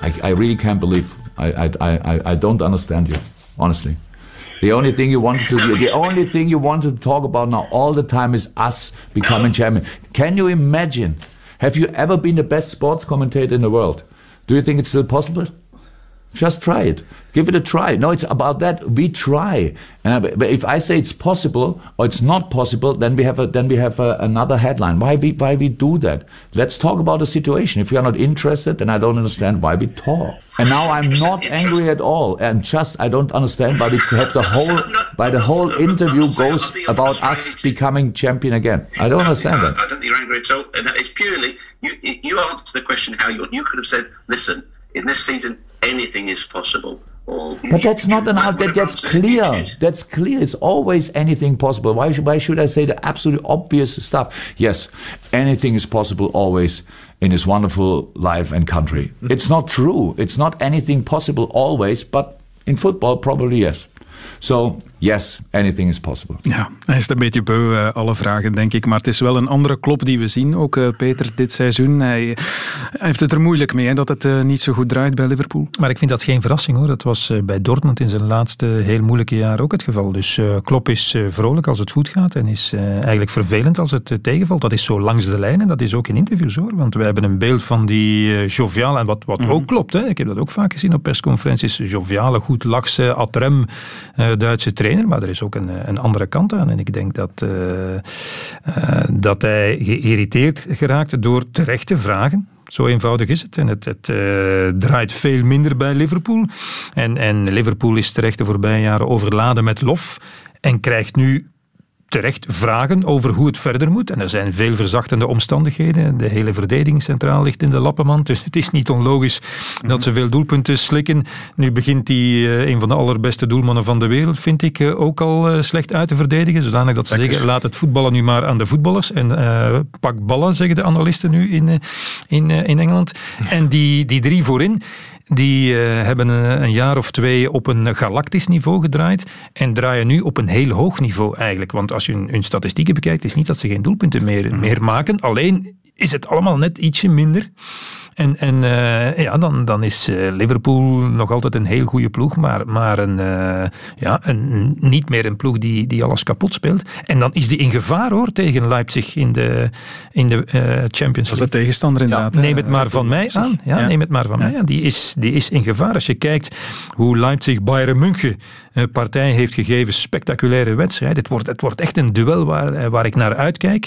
S19: I, I really can't believe. I, I, I, I don't understand you, honestly. The only thing you wanted to the only thing you wanted to talk about now all the time is us becoming champion. Can you imagine? Have you ever been the best sports commentator in the world? Do you think it's still possible? Just try it. Give it a try. No, it's about that. We try. And I- if I say it's possible or it's not possible, then we have a, then we have a, another headline. Why we why we do that? Let's talk about the situation. If you are not interested, then I don't understand why we talk. And now I'm not angry at all. And just I don't understand why we have the whole by the whole interview goes about us becoming champion again. I don't understand that.
S20: I don't think you're angry at all. And it's purely you. You answered the question how you you could have said, "Listen, in this season, anything is possible.
S19: But that's not an out. That, that's clear. That's clear. It's always anything possible. Why should, why should I say the absolutely obvious stuff? Yes, anything is possible always in this wonderful life and country. Mm-hmm. It's not true. It's not anything possible always, but in football, probably yes. So, yes, anything is possible.
S1: Ja, hij is een beetje beu, uh, alle vragen, denk ik. Maar het is wel een andere klop die we zien, ook uh, Peter, dit seizoen. Hij, hij, heeft het er moeilijk mee, hè, dat het uh, niet zo goed draait bij Liverpool.
S3: Maar ik vind dat geen verrassing, hoor. Dat was bij Dortmund in zijn laatste heel moeilijke jaar ook het geval. Dus Klop is vrolijk als het goed gaat en is eigenlijk vervelend als het tegenvalt. Dat is zo langs de lijn en dat is ook in interviews, hoor. Want we hebben een beeld van die joviale, en wat, wat mm -hmm. ook klopt, hè. ik heb dat ook vaak gezien op persconferenties, joviale, goed lakse, atrem Duitse trainer, maar er is ook een, een andere kant aan. En ik denk dat, uh, uh, dat hij geïrriteerd geraakt door terechte vragen. Zo eenvoudig is het. En het, het draait veel minder bij Liverpool. En, en Liverpool is terecht de voorbije jaren overladen met lof. En krijgt nu terecht vragen over hoe het verder moet. En er zijn veel verzachtende omstandigheden. De hele verdediging centraal ligt in de lappenmand. Dus het is niet onlogisch dat ze veel doelpunten slikken. Nu begint hij uh, een van de allerbeste doelmannen van de wereld, vind ik, uh, ook al uh, slecht uit te verdedigen. Zodanig dat ze Lekker. zeggen, laat het voetballen nu maar aan de voetballers. En pak ballen, zeggen de analisten nu in, in, in Engeland. En die, die drie voorin, die uh, hebben een, een, jaar of twee op een galactisch niveau gedraaid en draaien nu op een heel hoog niveau eigenlijk. Want als je hun, hun statistieken bekijkt, is niet dat ze geen doelpunten meer, meer maken. Alleen is het allemaal net ietsje minder. En, en uh, ja, dan, dan is uh, Liverpool nog altijd een heel goede ploeg, maar, maar een, uh, ja, een, niet meer een ploeg die, die alles kapot speelt. En dan is die in gevaar hoor tegen Leipzig in de, in de Champions League. Dat
S1: is de tegenstander inderdaad.
S3: Ja, neem het maar van mij aan. Ja. Neem het maar van mij aan. Die is, die is in gevaar. Als je kijkt hoe Leipzig Bayern München partij heeft gegeven, spectaculaire wedstrijd. Het wordt, het wordt echt een duel waar, waar ik naar uitkijk,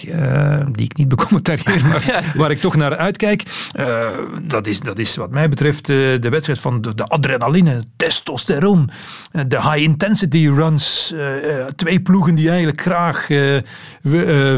S3: die ik niet becommentarieer, maar waar ik toch naar uitkijk dat, is, dat is wat mij betreft uh, de wedstrijd van de, de adrenaline, testosteron, uh, de high-intensity runs. Uh, twee ploegen die eigenlijk graag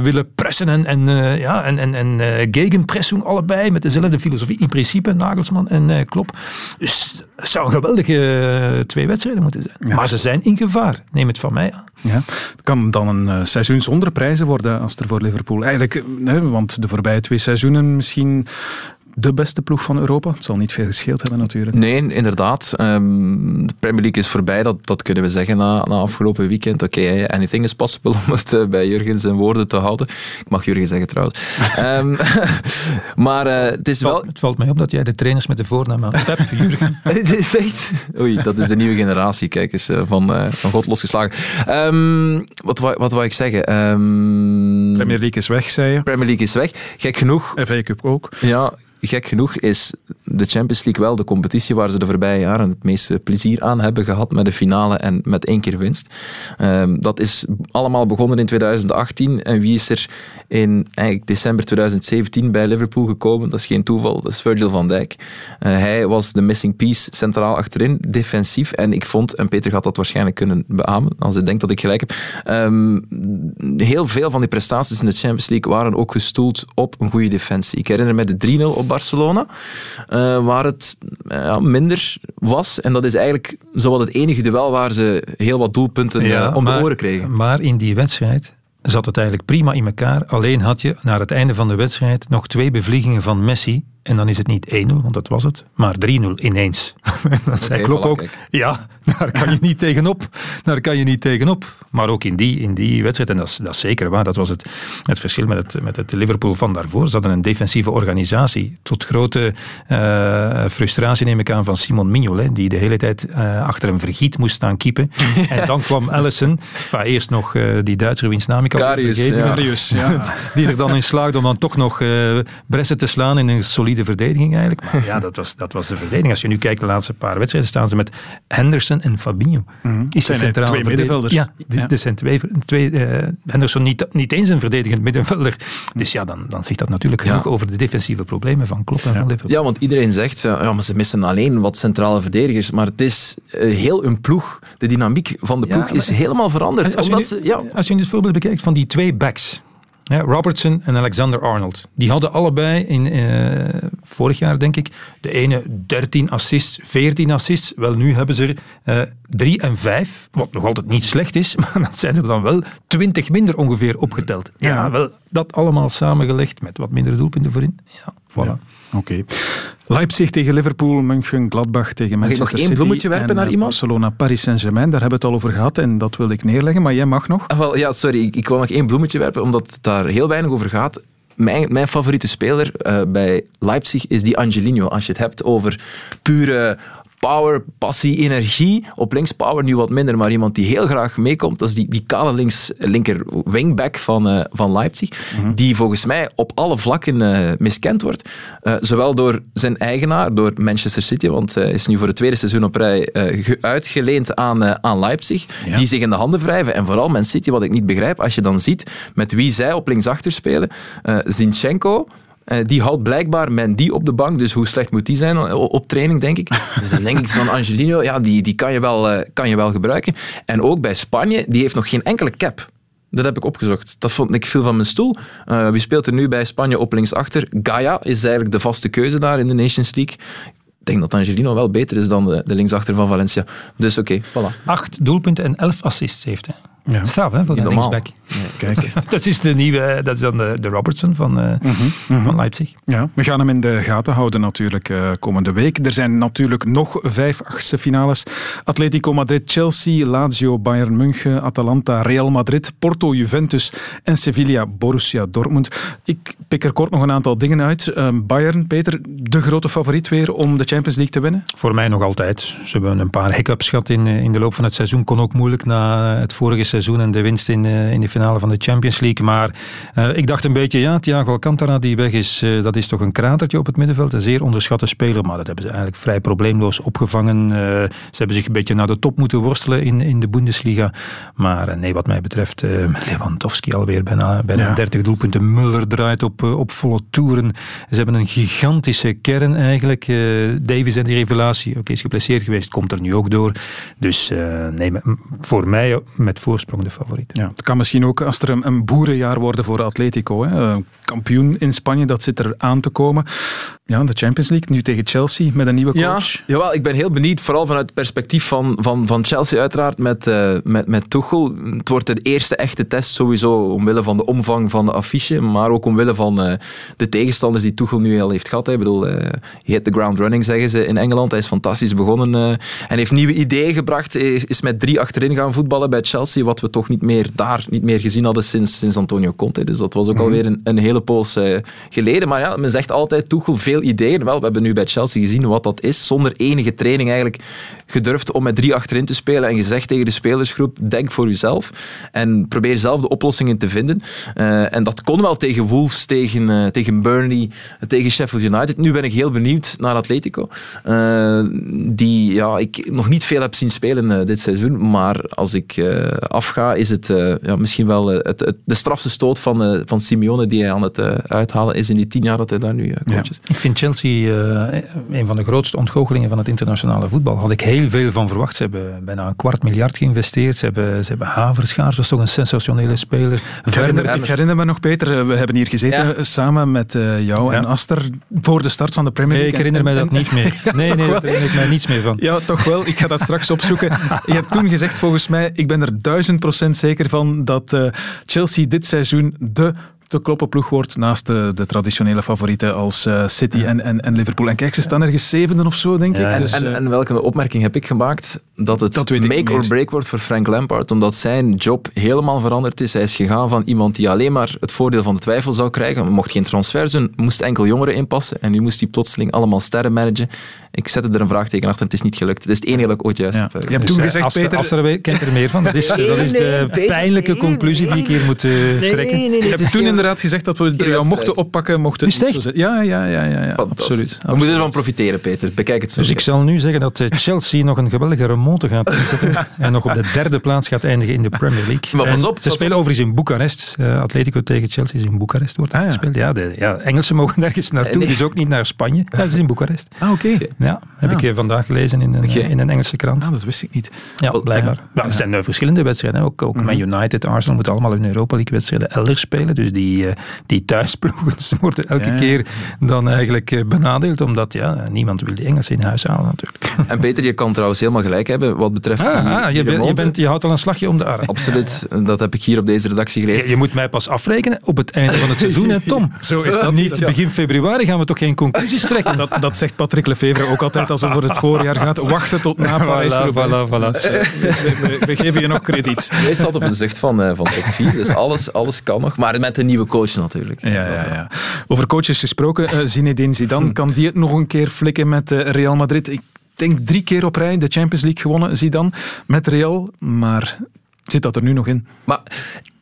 S3: willen pressen en, en, ja, en, en, en gegenpressing allebei met dezelfde filosofie. In principe, Nagelsman en Klop. Dus het zou een geweldige twee wedstrijden moeten zijn. Ja. Maar ze zijn in gevaar, neem het van mij aan.
S1: Ja. Het kan dan een uh, seizoen zonder prijzen worden als er voor Liverpool. Eigenlijk, nee, want de voorbije twee seizoenen misschien de beste ploeg van Europa. Het zal niet veel gescheeld hebben natuurlijk.
S2: Nee, inderdaad. Um, de Premier League is voorbij, dat, dat kunnen we zeggen na, na afgelopen weekend. Oké, okay, anything is possible om het uh, bij Jurgen zijn woorden te houden. Ik mag Jurgen zeggen trouwens. um, maar uh, het is
S3: het
S2: wel...
S3: Het valt mij op dat jij de trainers met de voornaam aan Pep, Jurgen.
S2: het is echt... Oei, dat is de nieuwe generatie, kijk eens, uh, van, van God losgeslagen. Um, wat, wat, wat wou ik zeggen?
S1: Premier League is weg, zei je.
S2: Premier League is weg. Gek genoeg...
S1: FA Cup ook.
S2: Ja, gek genoeg is de Champions League wel de competitie waar ze de voorbije jaren het meeste plezier aan hebben gehad met de finale en met één keer winst. Um, dat is allemaal begonnen in 2018 en wie is er in eigenlijk december 2017 bij Liverpool gekomen? Dat is geen toeval, dat is Virgil van Dijk. Uh, hij was de missing piece centraal achterin, defensief en ik vond, en Peter gaat dat waarschijnlijk kunnen beamen als hij denkt dat ik gelijk heb, um, heel veel van die prestaties in de Champions League waren ook gestoeld op een goede defensie. Ik herinner me de 3-0 op Barcelona, uh, waar het uh, minder was. En dat is eigenlijk zowat het enige duel waar ze heel wat doelpunten ja, uh, om
S3: maar,
S2: de oren kregen.
S3: Maar in die wedstrijd zat het eigenlijk prima in elkaar. Alleen had je naar het einde van de wedstrijd nog twee bevliegingen van Messi. En dan is het niet 1-0, want dat was het, maar 3-0 ineens. dan zei Klop ook, ja, daar kan je niet tegenop. Daar kan je niet tegenop. Maar ook in die, in die wedstrijd, en dat is, dat is zeker waar, dat was het, het verschil met het, met het Liverpool van daarvoor. Ze hadden een defensieve organisatie. Tot grote uh, frustratie neem ik aan van Simon Mignolet, hè, die de hele tijd uh, achter een vergiet moest staan kiepen. en dan kwam Allison, enfin, eerst nog uh, die Duitser wiens naam ik al vergeten.
S1: Karius, ja.
S3: die er dan in slaagde om dan toch nog Bressen te slaan in een solide verdediging eigenlijk. Maar ja, dat was, dat was de verdediging. Als je nu kijkt de laatste paar wedstrijden, staan ze met Henderson en Fabinho.
S1: Mm-hmm. Is zijn twee middenvelders.
S3: Ja, de, ja. er zijn twee. twee uh, Henderson niet, niet eens een verdedigend middenvelder. Dus ja, dan, dan zegt dat natuurlijk genoeg over de defensieve problemen van Klopp en
S2: ja.
S3: van Liverpool.
S2: Ja, want iedereen zegt, ja, maar ze missen alleen wat centrale verdedigers. Maar het is uh, heel een ploeg. De dynamiek van de ploeg is helemaal veranderd.
S3: Als,
S2: omdat
S3: je,
S2: ze, ja.
S3: als je nu het voorbeeld bekijkt van die twee backs Ja, Robertson en Alexander Arnold. Die hadden allebei in eh, vorig jaar, denk ik, de ene 13 assists, 14 assists. Wel, nu hebben ze er 3 en 5, wat nog altijd niet slecht is, maar dat zijn er dan wel 20 minder ongeveer opgeteld. Ja, wel, dat allemaal samengelegd met wat minder doelpunten voorin. Ja, voilà.
S1: Oké. Leipzig tegen Liverpool, München, Gladbach tegen
S2: Mag ik
S1: Manchester
S2: nog één
S1: City.
S2: bloemetje werpen
S1: en,
S2: naar
S1: eh,
S2: iemand?
S1: Barcelona, Paris Saint-Germain, daar hebben we het al over gehad en dat wilde ik neerleggen, maar jij mag nog.
S2: Ah, wel, ja, sorry, ik, ik wil nog één bloemetje werpen, omdat het daar heel weinig over gaat. Mijn, mijn favoriete speler eh, bij Leipzig is die Angelino. Als je het hebt over pure power, passie, energie. Op links power nu wat minder, maar iemand die heel graag meekomt, dat is die, die kale links, linker wingback van, eh, van Leipzig, die volgens mij op alle vlakken eh, miskend wordt. Eh, zowel door zijn eigenaar, door Manchester City, want hij is nu voor het tweede seizoen op rij ge- uitgeleend aan, aan Leipzig, die zich in de handen wrijven. En vooral Man City, wat ik niet begrijp, als je dan ziet met wie zij op linksachter spelen, Zinchenko, eh, die houdt blijkbaar Mendy op de bank, dus hoe slecht moet die zijn o- op training, denk ik. Dus dan denk ik, zo'n Angelino, ja, die, die kan, je wel, eh, kan je wel gebruiken. En ook bij Spanje, die heeft nog geen enkele cap. Dat heb ik opgezocht. Dat vond ik veel van mijn stoel. Eh, wie speelt er nu bij Spanje op linksachter? Gaia is eigenlijk de vaste keuze daar in de Nations League. Ik denk dat Angelino wel beter is dan de, de linksachter van Valencia. Dus oké, voilà.
S3: Acht doelpunten en elf assists heeft hij.
S1: Ja.
S3: Straf, hè, voor de linksback.
S1: Kijk.
S3: Dat is de nieuwe, dat is dan de, de Robertson van, eh, van Leipzig.
S1: Ja, we gaan hem in de gaten houden natuurlijk eh, komende week. Er zijn natuurlijk nog vijf achtste finales. Atletico Madrid, Chelsea, Lazio, Bayern München, Atalanta, Real Madrid, Porto, Juventus en Sevilla, Borussia Dortmund. Ik pik er kort nog een aantal dingen uit. Eh, Bayern, Peter, de grote favoriet weer om de Champions League te winnen?
S3: Voor mij nog altijd. Ze hebben een paar hiccups gehad in, eh, in de loop van het seizoen. Kon ook moeilijk na het vorige seizoen en de winst in, eh, in de finale van de Champions League. Maar eh, ik dacht een beetje, ja, Thiago Alcantara die weg is, eh, dat is toch een kratertje op het middenveld. Een zeer onderschatte speler, maar dat hebben ze eigenlijk vrij probleemloos opgevangen. Ze hebben zich een beetje naar de top moeten worstelen in, in de Bundesliga. Maar nee, wat mij betreft, Lewandowski alweer bijna, bijna
S1: Ja.
S3: 30 doelpunten. Muller draait op, op volle toeren. Ze hebben een gigantische kern eigenlijk. Davies en die revelatie, oké, is geblesseerd geweest, komt er nu ook door. Dus nee, voor mij met voorsprong de favoriet.
S1: Ja, het kan misschien ook als er een, een boerenjaar worden voor Atletico. Hè. Kampioen in Spanje, dat zit er aan te komen. Ja, de Champions League, nu tegen Chelsea met een nieuwe coach.
S2: Ja, jawel, ik ben heel benieuwd, vooral vanuit het perspectief van, van, van Chelsea uiteraard met, eh met, met Tuchel. Het wordt de eerste echte test sowieso omwille van de omvang van de affiche, maar ook omwille van eh, de tegenstanders die Tuchel nu al heeft gehad. hè. Ik bedoel, eh he hit the ground running, zeggen ze in Engeland. Hij is fantastisch begonnen eh, en heeft nieuwe ideeën gebracht. Is met drie achterin gaan voetballen bij Chelsea, wat we toch niet meer daar niet meer gezien hadden sinds, sinds Antonio Conte. Dus dat was ook alweer een, een hele poos geleden. Maar ja, men zegt altijd Tuchel veel ideeën. Wel, we hebben nu bij Chelsea gezien wat dat is. Zonder enige training eigenlijk gedurfd om met drie achterin te spelen en gezegd tegen de spelersgroep, denk voor jezelf en probeer zelf de oplossingen te vinden. Eh, en dat kon wel tegen Wolves, tegen, eh, tegen Burnley, tegen Sheffield United. Nu ben ik heel benieuwd naar Atletico, eh, die ja, ik nog niet veel heb zien spelen dit seizoen. Maar als ik afga, is het ja, misschien wel het, het- de strafste stoot van, van Simeone die hij aan het uithalen is in die tien jaar dat hij daar nu coach is.
S3: Vind Chelsea eh, een van de grootste ontgoochelingen van het internationale voetbal. Had ik heel veel van verwacht. Ze hebben bijna een kwart miljard geïnvesteerd. Ze hebben, ze hebben Haverschaars, was toch een sensationele speler.
S1: Ik herinner, ik herinner me nog, Peter, eh, we hebben hier gezeten
S3: Ja.
S1: samen met eh, jou en. Aster voor de start van de Premier
S3: Nee,
S1: League.
S3: ik herinner
S1: En-
S3: mij dat
S1: en-
S3: niet meer.
S1: Ja,
S3: Nee, nee, daar herinner ik mij niets meer van.
S1: Ja, toch wel. Ik ga dat straks opzoeken. Je hebt toen gezegd, volgens mij, ik ben er duizend procent zeker van dat eh, Chelsea dit seizoen de te kloppen ploeg wordt naast de, de traditionele favorieten als eh, City en, en, en Liverpool. En kijk, ze staan ergens zevende of zo, denk ik.
S2: En,
S1: Dus,
S2: en,
S1: eh,
S2: en welke opmerking heb ik gemaakt? Dat het
S1: Dat
S2: make or break wordt voor Frank Lampard, omdat zijn job helemaal veranderd is. Hij is gegaan van iemand die alleen maar het voordeel van de twijfel zou krijgen, mocht geen transfers doen, moest enkel jongeren inpassen en nu moest hij plotseling allemaal sterren managen. Ik zette er een vraagteken achter en het is niet gelukt. Het is het enige dat ik ooit juist
S1: Ja.
S2: heb eh,
S1: Je hebt toen gezegd,
S3: Aster,
S1: Peter-
S3: Aster weet- kent er meer van. Dat is,
S2: Nee,
S3: dat is de
S2: nee,
S3: pijnlijke
S2: nee,
S3: conclusie die ik hier moet eh, trekken.
S1: je hebt toen inderdaad gezegd dat we er jou mochten oppakken, mochten het
S3: Is het
S1: niet. Ja, ja, ja, ja, ja absoluut.
S2: We moeten ervan profiteren, Peter. Bekijk het zo.
S3: Dus ik zal nu zeggen dat eh, Chelsea nog een geweldige remonte gaat inzetten en nog op de derde plaats gaat eindigen in de Premier League.
S2: Maar pas
S3: En
S2: op,
S3: Ze
S2: pas
S3: spelen overigens in Boekarest. Eh, Atletico tegen Chelsea is in Boekarest wordt dat
S1: Ah, ja.
S3: gespeeld. Ja, de ja, Engelsen mogen nergens naartoe, dus ook niet naar Spanje. Ja, het is in Boekarest.
S1: Ah, oké.
S3: Ja, heb
S1: Ah.
S3: ik eh, vandaag gelezen in een,
S2: Oké.
S3: in een Engelse krant.
S1: Ah, dat wist ik niet.
S3: Ja, blijkbaar. Ja, er zijn eh, verschillende wedstrijden. Ook, ook. Man United, Arsenal moeten allemaal hun Europa League wedstrijden elders spelen. Dus die, die, eh, die thuisploegen worden elke
S2: Ja.
S3: keer dan eigenlijk eh, benadeeld, omdat ja, niemand wil die Engelsen in huis halen natuurlijk.
S2: En Peter, je kan trouwens helemaal gelijk hebben wat betreft
S3: Ah,
S2: die,
S3: ah,
S2: die
S3: je, bent, je,
S2: remonte.
S3: bent, je houdt al een slagje om de arm.
S2: Absoluut, dat heb ik hier op deze redactie geleerd.
S3: Je, je moet mij pas afrekenen op het einde van het seizoen, hè, Tom.
S1: Zo is dat.
S3: Niet begin februari gaan we toch geen conclusies trekken?
S1: Dat, dat zegt Patrick Lefevre ook altijd als het voor het voorjaar gaat. Wachten tot na parijs
S3: Voilà, voilà, voilà.
S1: We, we- we geven je nog krediet.
S2: Jij staat op een zucht van, eh, van top 4, dus alles, alles kan nog. Maar met een nieuwe coach natuurlijk.
S1: Ja, ja, ja. Over coaches gesproken, eh, Zinedine Zidane, kan die het nog een keer flikken met eh, Real Madrid? Ik denk drie keer op rij de Champions League gewonnen, Zidane, met Real. Maar zit dat er nu nog in?
S2: Maar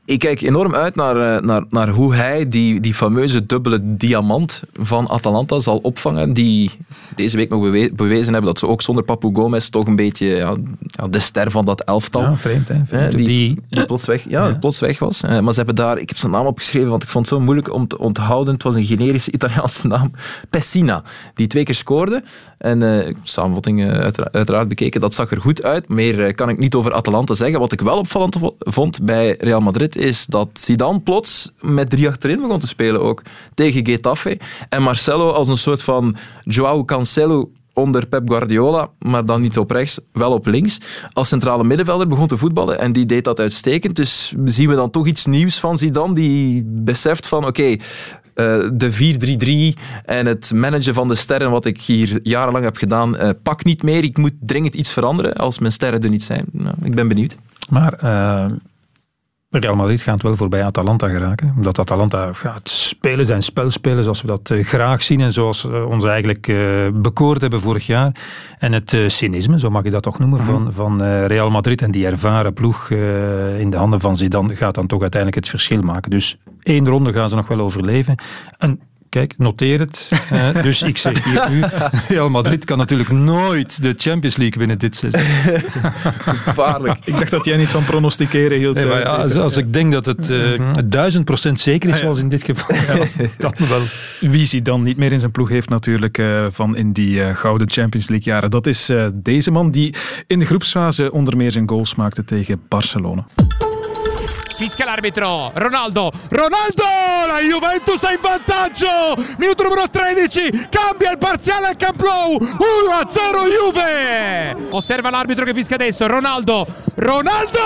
S2: ik kijk enorm uit naar, eh, naar, naar hoe hij die, die fameuze dubbele diamant van Atalanta zal opvangen. Die deze week nog bewe- bewezen hebben dat ze ook zonder Papu Gomez toch een beetje ja, ja, de ster van dat elftal.
S3: Ja, vreemd, hè? Vreemd.
S2: die,
S3: Die-
S2: die plots weg, ja,
S3: Ja.
S2: plots weg was. Eh, maar ze hebben daar, ik heb zijn naam opgeschreven, want ik vond het zo moeilijk om te onthouden. Het was een generische Italiaanse naam. Pessina, die twee keer scoorde. En eh samenvatting uitera- uiteraard bekeken, dat zag er goed uit. Meer kan ik niet over Atalanta zeggen. Wat ik wel opvallend vo- vond bij Real Madrid is dat Zidane plots met drie achterin begon te spelen ook. Tegen Getafe. En Marcelo als een soort van Joao Cancelo onder Pep Guardiola, maar dan niet op rechts, wel op links. Als centrale middenvelder begon te voetballen en die deed dat uitstekend. Dus zien we dan toch iets nieuws van Zidane, die beseft van oké, eh, de 4-3-3 en het managen van de sterren, wat ik hier jarenlang heb gedaan, eh pak niet meer. Ik moet dringend iets veranderen als mijn sterren er niet zijn. Nou, ik ben benieuwd.
S3: Maar eh, Real Madrid gaat wel voorbij Atalanta geraken. Omdat Atalanta gaat spelen zijn spel spelen zoals we dat eh, graag zien. En zoals we ons eigenlijk eh, bekoord hebben vorig jaar. En het eh, cynisme, zo mag je dat toch noemen, van, van eh, Real Madrid. En die ervaren ploeg eh, in de handen van Zidane gaat dan toch uiteindelijk het verschil maken. Dus één ronde gaan ze nog wel overleven. En Kijk, noteer het. Dus ik zeg hier nu, Real Madrid kan natuurlijk nooit de Champions League winnen dit seizoen.
S2: Gevaarlijk.
S1: Ik dacht dat jij niet van pronosticeren hield.
S3: Nee, maar ja, als, als ik denk dat het eh, duizend procent zeker is, zoals in dit geval, dan, dan wel.
S1: Wie Zidane niet meer in zijn ploeg heeft natuurlijk eh, van in die eh, gouden Champions League jaren. Dat is eh, deze man die in de groepsfase onder meer zijn goals maakte tegen Barcelona.
S21: Fischia l'arbitro, Ronaldo, Ronaldo, la Juventus è in vantaggio, minuto numero 13, cambia il parziale al Camp Nou, 1-0 Juve, osserva l'arbitro che fischia adesso, Ronaldo, Ronaldo,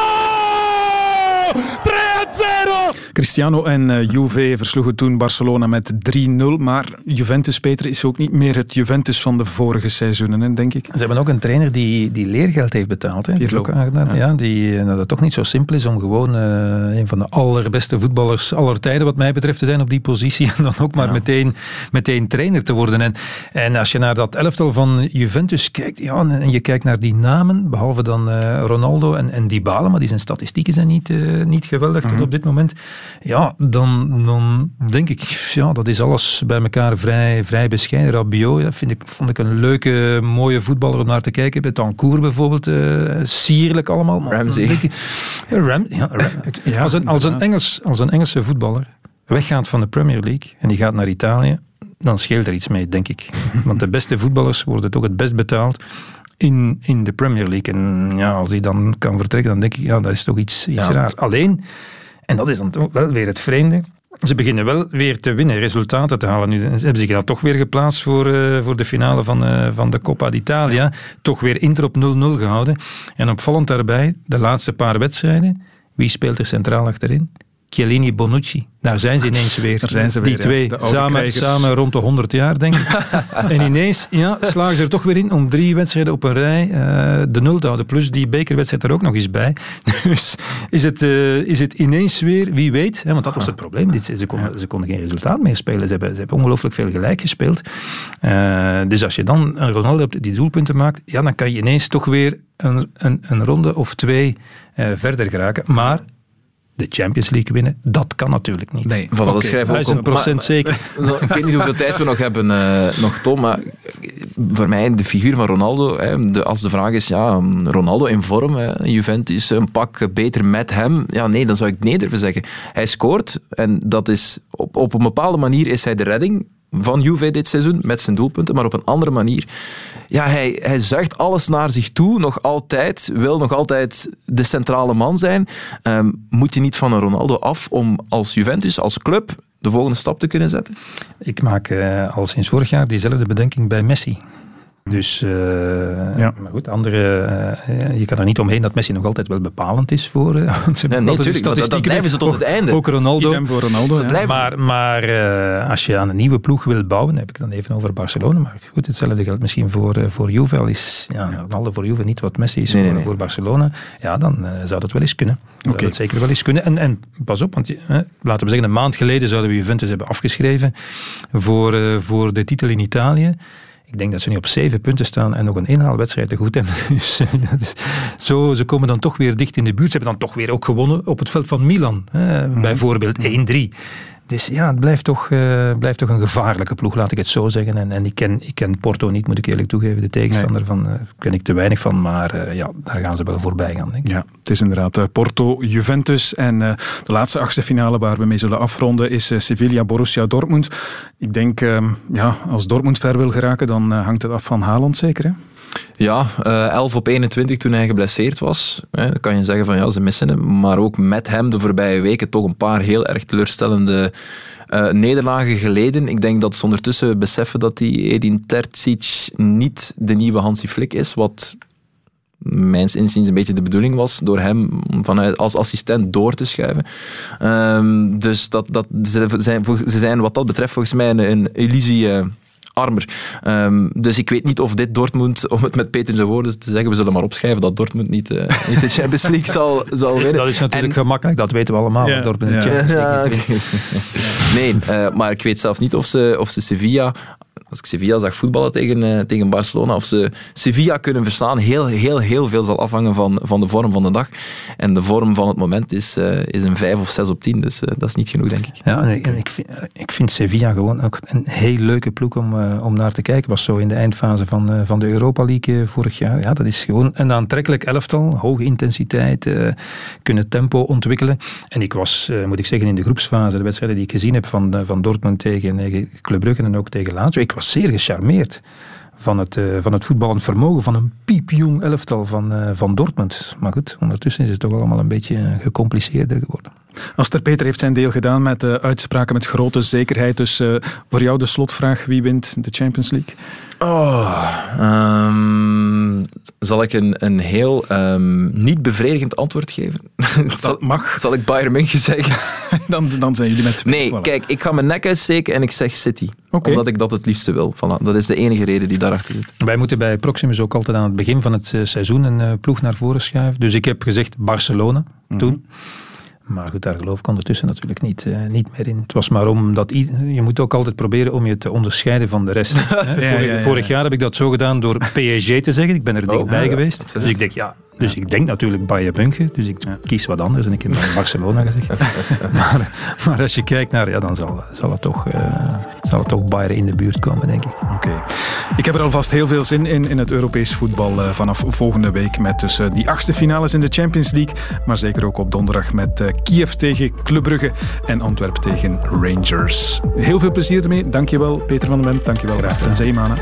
S21: 3-0,
S1: Cristiano en eh, Juve versloegen toen Barcelona met 3-0. Maar Juventus, Peter, is ook niet meer het Juventus van de vorige seizoenen, hè, denk ik.
S3: Ze hebben ook een trainer die, die leergeld heeft betaald. Hè?
S1: Pirlo.
S3: Aangedaan. Ja. die, eh, dat het toch niet zo simpel is om gewoon eh, een van de allerbeste voetballers aller tijden, wat mij betreft, te zijn op die positie. En dan ook maar meteen, meteen trainer te worden. En, en als je naar dat elftal van Juventus kijkt, ja, en, en je kijkt naar die namen, behalve dan eh, Ronaldo en, en Dybala, maar die zijn statistieken zijn niet, eh, niet geweldig tot op dit moment. Ja, dan, dan denk ik, ja, dat is alles bij elkaar vrij, vrij bescheiden. Rabiot, ja, vind ik, vond ik een leuke, mooie voetballer om naar te kijken. Betancourt bijvoorbeeld, eh, sierlijk allemaal. Maar
S2: Ramsey.
S3: ik- Ram, ja, Ram- als, een, als, een Engels, als een Engelse voetballer weggaat van de Premier League en die gaat naar Italië, dan scheelt er iets mee, denk ik. Want de beste voetballers worden toch het best betaald in, in de Premier League. En ja, als hij dan kan vertrekken, dan denk ik, ja, dat is toch iets, iets
S2: Ja.
S3: raars. Alleen, en dat is dan wel weer het vreemde, ze beginnen wel weer te winnen, resultaten te halen. Nu ze hebben zich dan toch weer geplaatst voor, eh, voor de finale van, eh, van de Coppa d'Italia. Toch weer Inter op 0-0 gehouden. En opvallend daarbij, de laatste paar wedstrijden, wie speelt er centraal achterin? Chiellini, Bonucci. Daar zijn ze ineens weer.
S1: Daar zijn ze
S3: Die
S1: weer, ja.
S3: twee, samen,
S1: krijgers.
S3: samen rond de 100 jaar, denk ik. en ineens ja, slagen ze er toch weer in om drie wedstrijden op een rij eh, de nul te houden. Plus die bekerwedstrijd er ook nog eens bij. Dus is het, eh, is het ineens weer, wie weet, hè, want dat was het probleem. Ze, konden, ze konden geen resultaat meer spelen. Ze hebben, ze hebben ongelooflijk veel gelijk gespeeld. Eh, dus als je dan een Ronaldo hebt die doelpunten maakt, ja, dan kan je ineens toch weer een, een, een ronde of twee verder geraken. Maar de Champions League winnen, dat kan natuurlijk niet.
S1: Nee,
S2: Voilà, dat schrijven we ook
S3: duizend
S2: op.
S3: procent
S2: Maar-
S3: zeker.
S2: Zo, Ik weet niet hoeveel tijd we nog hebben, eh, nog Tom, maar voor mij de figuur van Ronaldo, hè, de, als de vraag is, ja, Ronaldo in vorm, hè, Juventus, een pak beter met hem, ja nee, dan zou ik nee durven zeggen. Hij scoort en dat is, op, op een bepaalde manier is hij de redding van Juve dit seizoen, met zijn doelpunten, maar op een andere manier. Ja, hij, hij zuigt alles naar zich toe, nog altijd, wil nog altijd de centrale man zijn. Ehm, moet je niet van een Ronaldo af om als Juventus, als club, de volgende stap te kunnen zetten?
S3: Ik maak uh, al sinds vorig jaar diezelfde bedenking bij Messi. Dus, uh, ja. maar goed, andere, uh, je kan er niet omheen dat Messi nog altijd wel bepalend is voor uh,
S2: nee, nee, natuurlijk, dat, dat blijven ze tot het einde.
S3: Ook Ronaldo.
S1: voor Ronaldo
S3: ja. Maar, maar als je aan een nieuwe ploeg wil bouwen, heb ik dan even over Barcelona, maar goed, hetzelfde geldt misschien voor, voor Juve. Al is ja, Ronaldo voor Juve niet wat Messi is nee, voor, nee. voor, Barcelona, ja, dan zou dat wel eens kunnen. Okay. Zou dat zeker wel eens kunnen. En, en pas op, want laten we zeggen, een maand geleden zouden we Juventus hebben afgeschreven voor, voor de titel in Italië. Ik denk dat ze nu op zeven punten staan en nog een inhaalwedstrijd te goed hebben. Dus, dus, zo, ze komen dan toch weer dicht in de buurt. Ze hebben dan toch weer ook gewonnen op het veld van Milan. Hè, mm. Bijvoorbeeld 1-3. Dus ja, het blijft toch, uh, blijft toch een gevaarlijke ploeg, laat ik het zo zeggen. En, en ik, ken, ik ken Porto niet, moet ik eerlijk toegeven. De tegenstander van, uh, ken ik te weinig van, maar uh, ja, daar gaan ze wel voorbij gaan, denk ik.
S1: Ja, het is inderdaad Porto-Juventus. En de laatste achtste finale waar we mee zullen afronden is Sevilla-Borussia Dortmund. Ik denk, ja, als Dortmund ver wil geraken, dan hangt het af van Haaland zeker, hè?
S2: Ja, uh, 11 op 21 toen hij geblesseerd was. Hè, dan kan je zeggen van ja, ze missen hem. Maar ook met hem de voorbije weken toch een paar heel erg teleurstellende uh, nederlagen geleden. Ik denk dat ze ondertussen beseffen dat die Edin Terzic niet de nieuwe Hansi Flick is. Wat mijns inziens een beetje de bedoeling was door hem vanuit als assistent door te schuiven. Um, dus dat, dat, ze, zijn, ze zijn wat dat betreft volgens mij een, illusie... Uh, armer. Um, dus ik weet niet of dit Dortmund, om het met Peter zijn woorden te zeggen, we zullen maar opschrijven dat Dortmund niet, uh, niet de Champions League zal, zal winnen.
S3: Dat is natuurlijk en, gemakkelijk, dat weten we allemaal.
S2: Ja,
S3: Dortmund
S2: ja. Champions League ja. Nee, uh, maar ik weet zelfs niet of ze, of ze Sevilla als ik Sevilla zag voetballen tegen, uh, tegen Barcelona, of ze Sevilla kunnen verslaan, heel, heel, heel veel zal afhangen van, van de vorm van de dag. En de vorm van het moment is, uh, is een 5 of 6 op 10, dus uh, dat is niet genoeg, denk ik.
S3: Ja, en ik, ik, vind, ik vind Sevilla gewoon ook een heel leuke ploeg om, om naar te kijken. Was zo in de eindfase van, van de Europa League vorig jaar. Ja, dat is gewoon een aantrekkelijk elftal, hoge intensiteit, kunnen tempo ontwikkelen. En ik was, moet ik zeggen, in de groepsfase, de wedstrijden die ik gezien heb van, van Dortmund tegen, tegen Club Brugge en ook tegen Lazio, ik was zeer gecharmeerd van het, uh, van het voetballend vermogen van een piepjong elftal van, uh, van Dortmund. Maar goed, ondertussen is het toch allemaal een beetje gecompliceerder geworden.
S1: Aster Peter heeft zijn deel gedaan met uh, uitspraken met grote zekerheid. Dus voor jou de slotvraag, wie wint de Champions League?
S2: Oh, um, zal ik een, een heel um, niet bevredigend antwoord geven?
S1: Dat zal, mag.
S2: Zal ik Bayern München zeggen?
S1: dan, dan zijn jullie met twee.
S2: Nee, voilà. kijk, ik ga mijn nek uitsteken en ik zeg City. Okay. Omdat ik dat het liefste wil. Voilà, dat is de enige reden die daarachter zit.
S3: Wij moeten bij Proximus ook altijd aan het begin van het seizoen een ploeg naar voren schuiven. Dus ik heb gezegd Barcelona mm -hmm. toen. Maar goed, daar geloof ik ondertussen natuurlijk niet, uh, niet meer in. Het was maar omdat je moet ook altijd proberen om je te onderscheiden van de rest. ja, vorig, ja, ja, vorig, jaar heb ik dat zo gedaan door PSG te zeggen. Ik ben er dichtbij oh, geweest. Absoluut. Dus ik denk, ja, dus ik denk natuurlijk Bayern München. Dus ik kies wat anders en ik heb Barcelona gezegd. maar, maar, als je kijkt naar, ja, dan zal, zal, het toch, uh, zal het toch Bayern in de buurt komen, denk ik.
S1: Oké. Okay. Ik heb er alvast heel veel zin in, in het Europees voetbal uh, vanaf volgende week. Met dus uh, die achtste finales in de Champions League. Maar zeker ook op donderdag met Kiev tegen Club Brugge en Antwerpen tegen Rangers. Heel veel plezier ermee. Dankjewel Peter van den Bent. Dankjewel Rest en Zeemanen.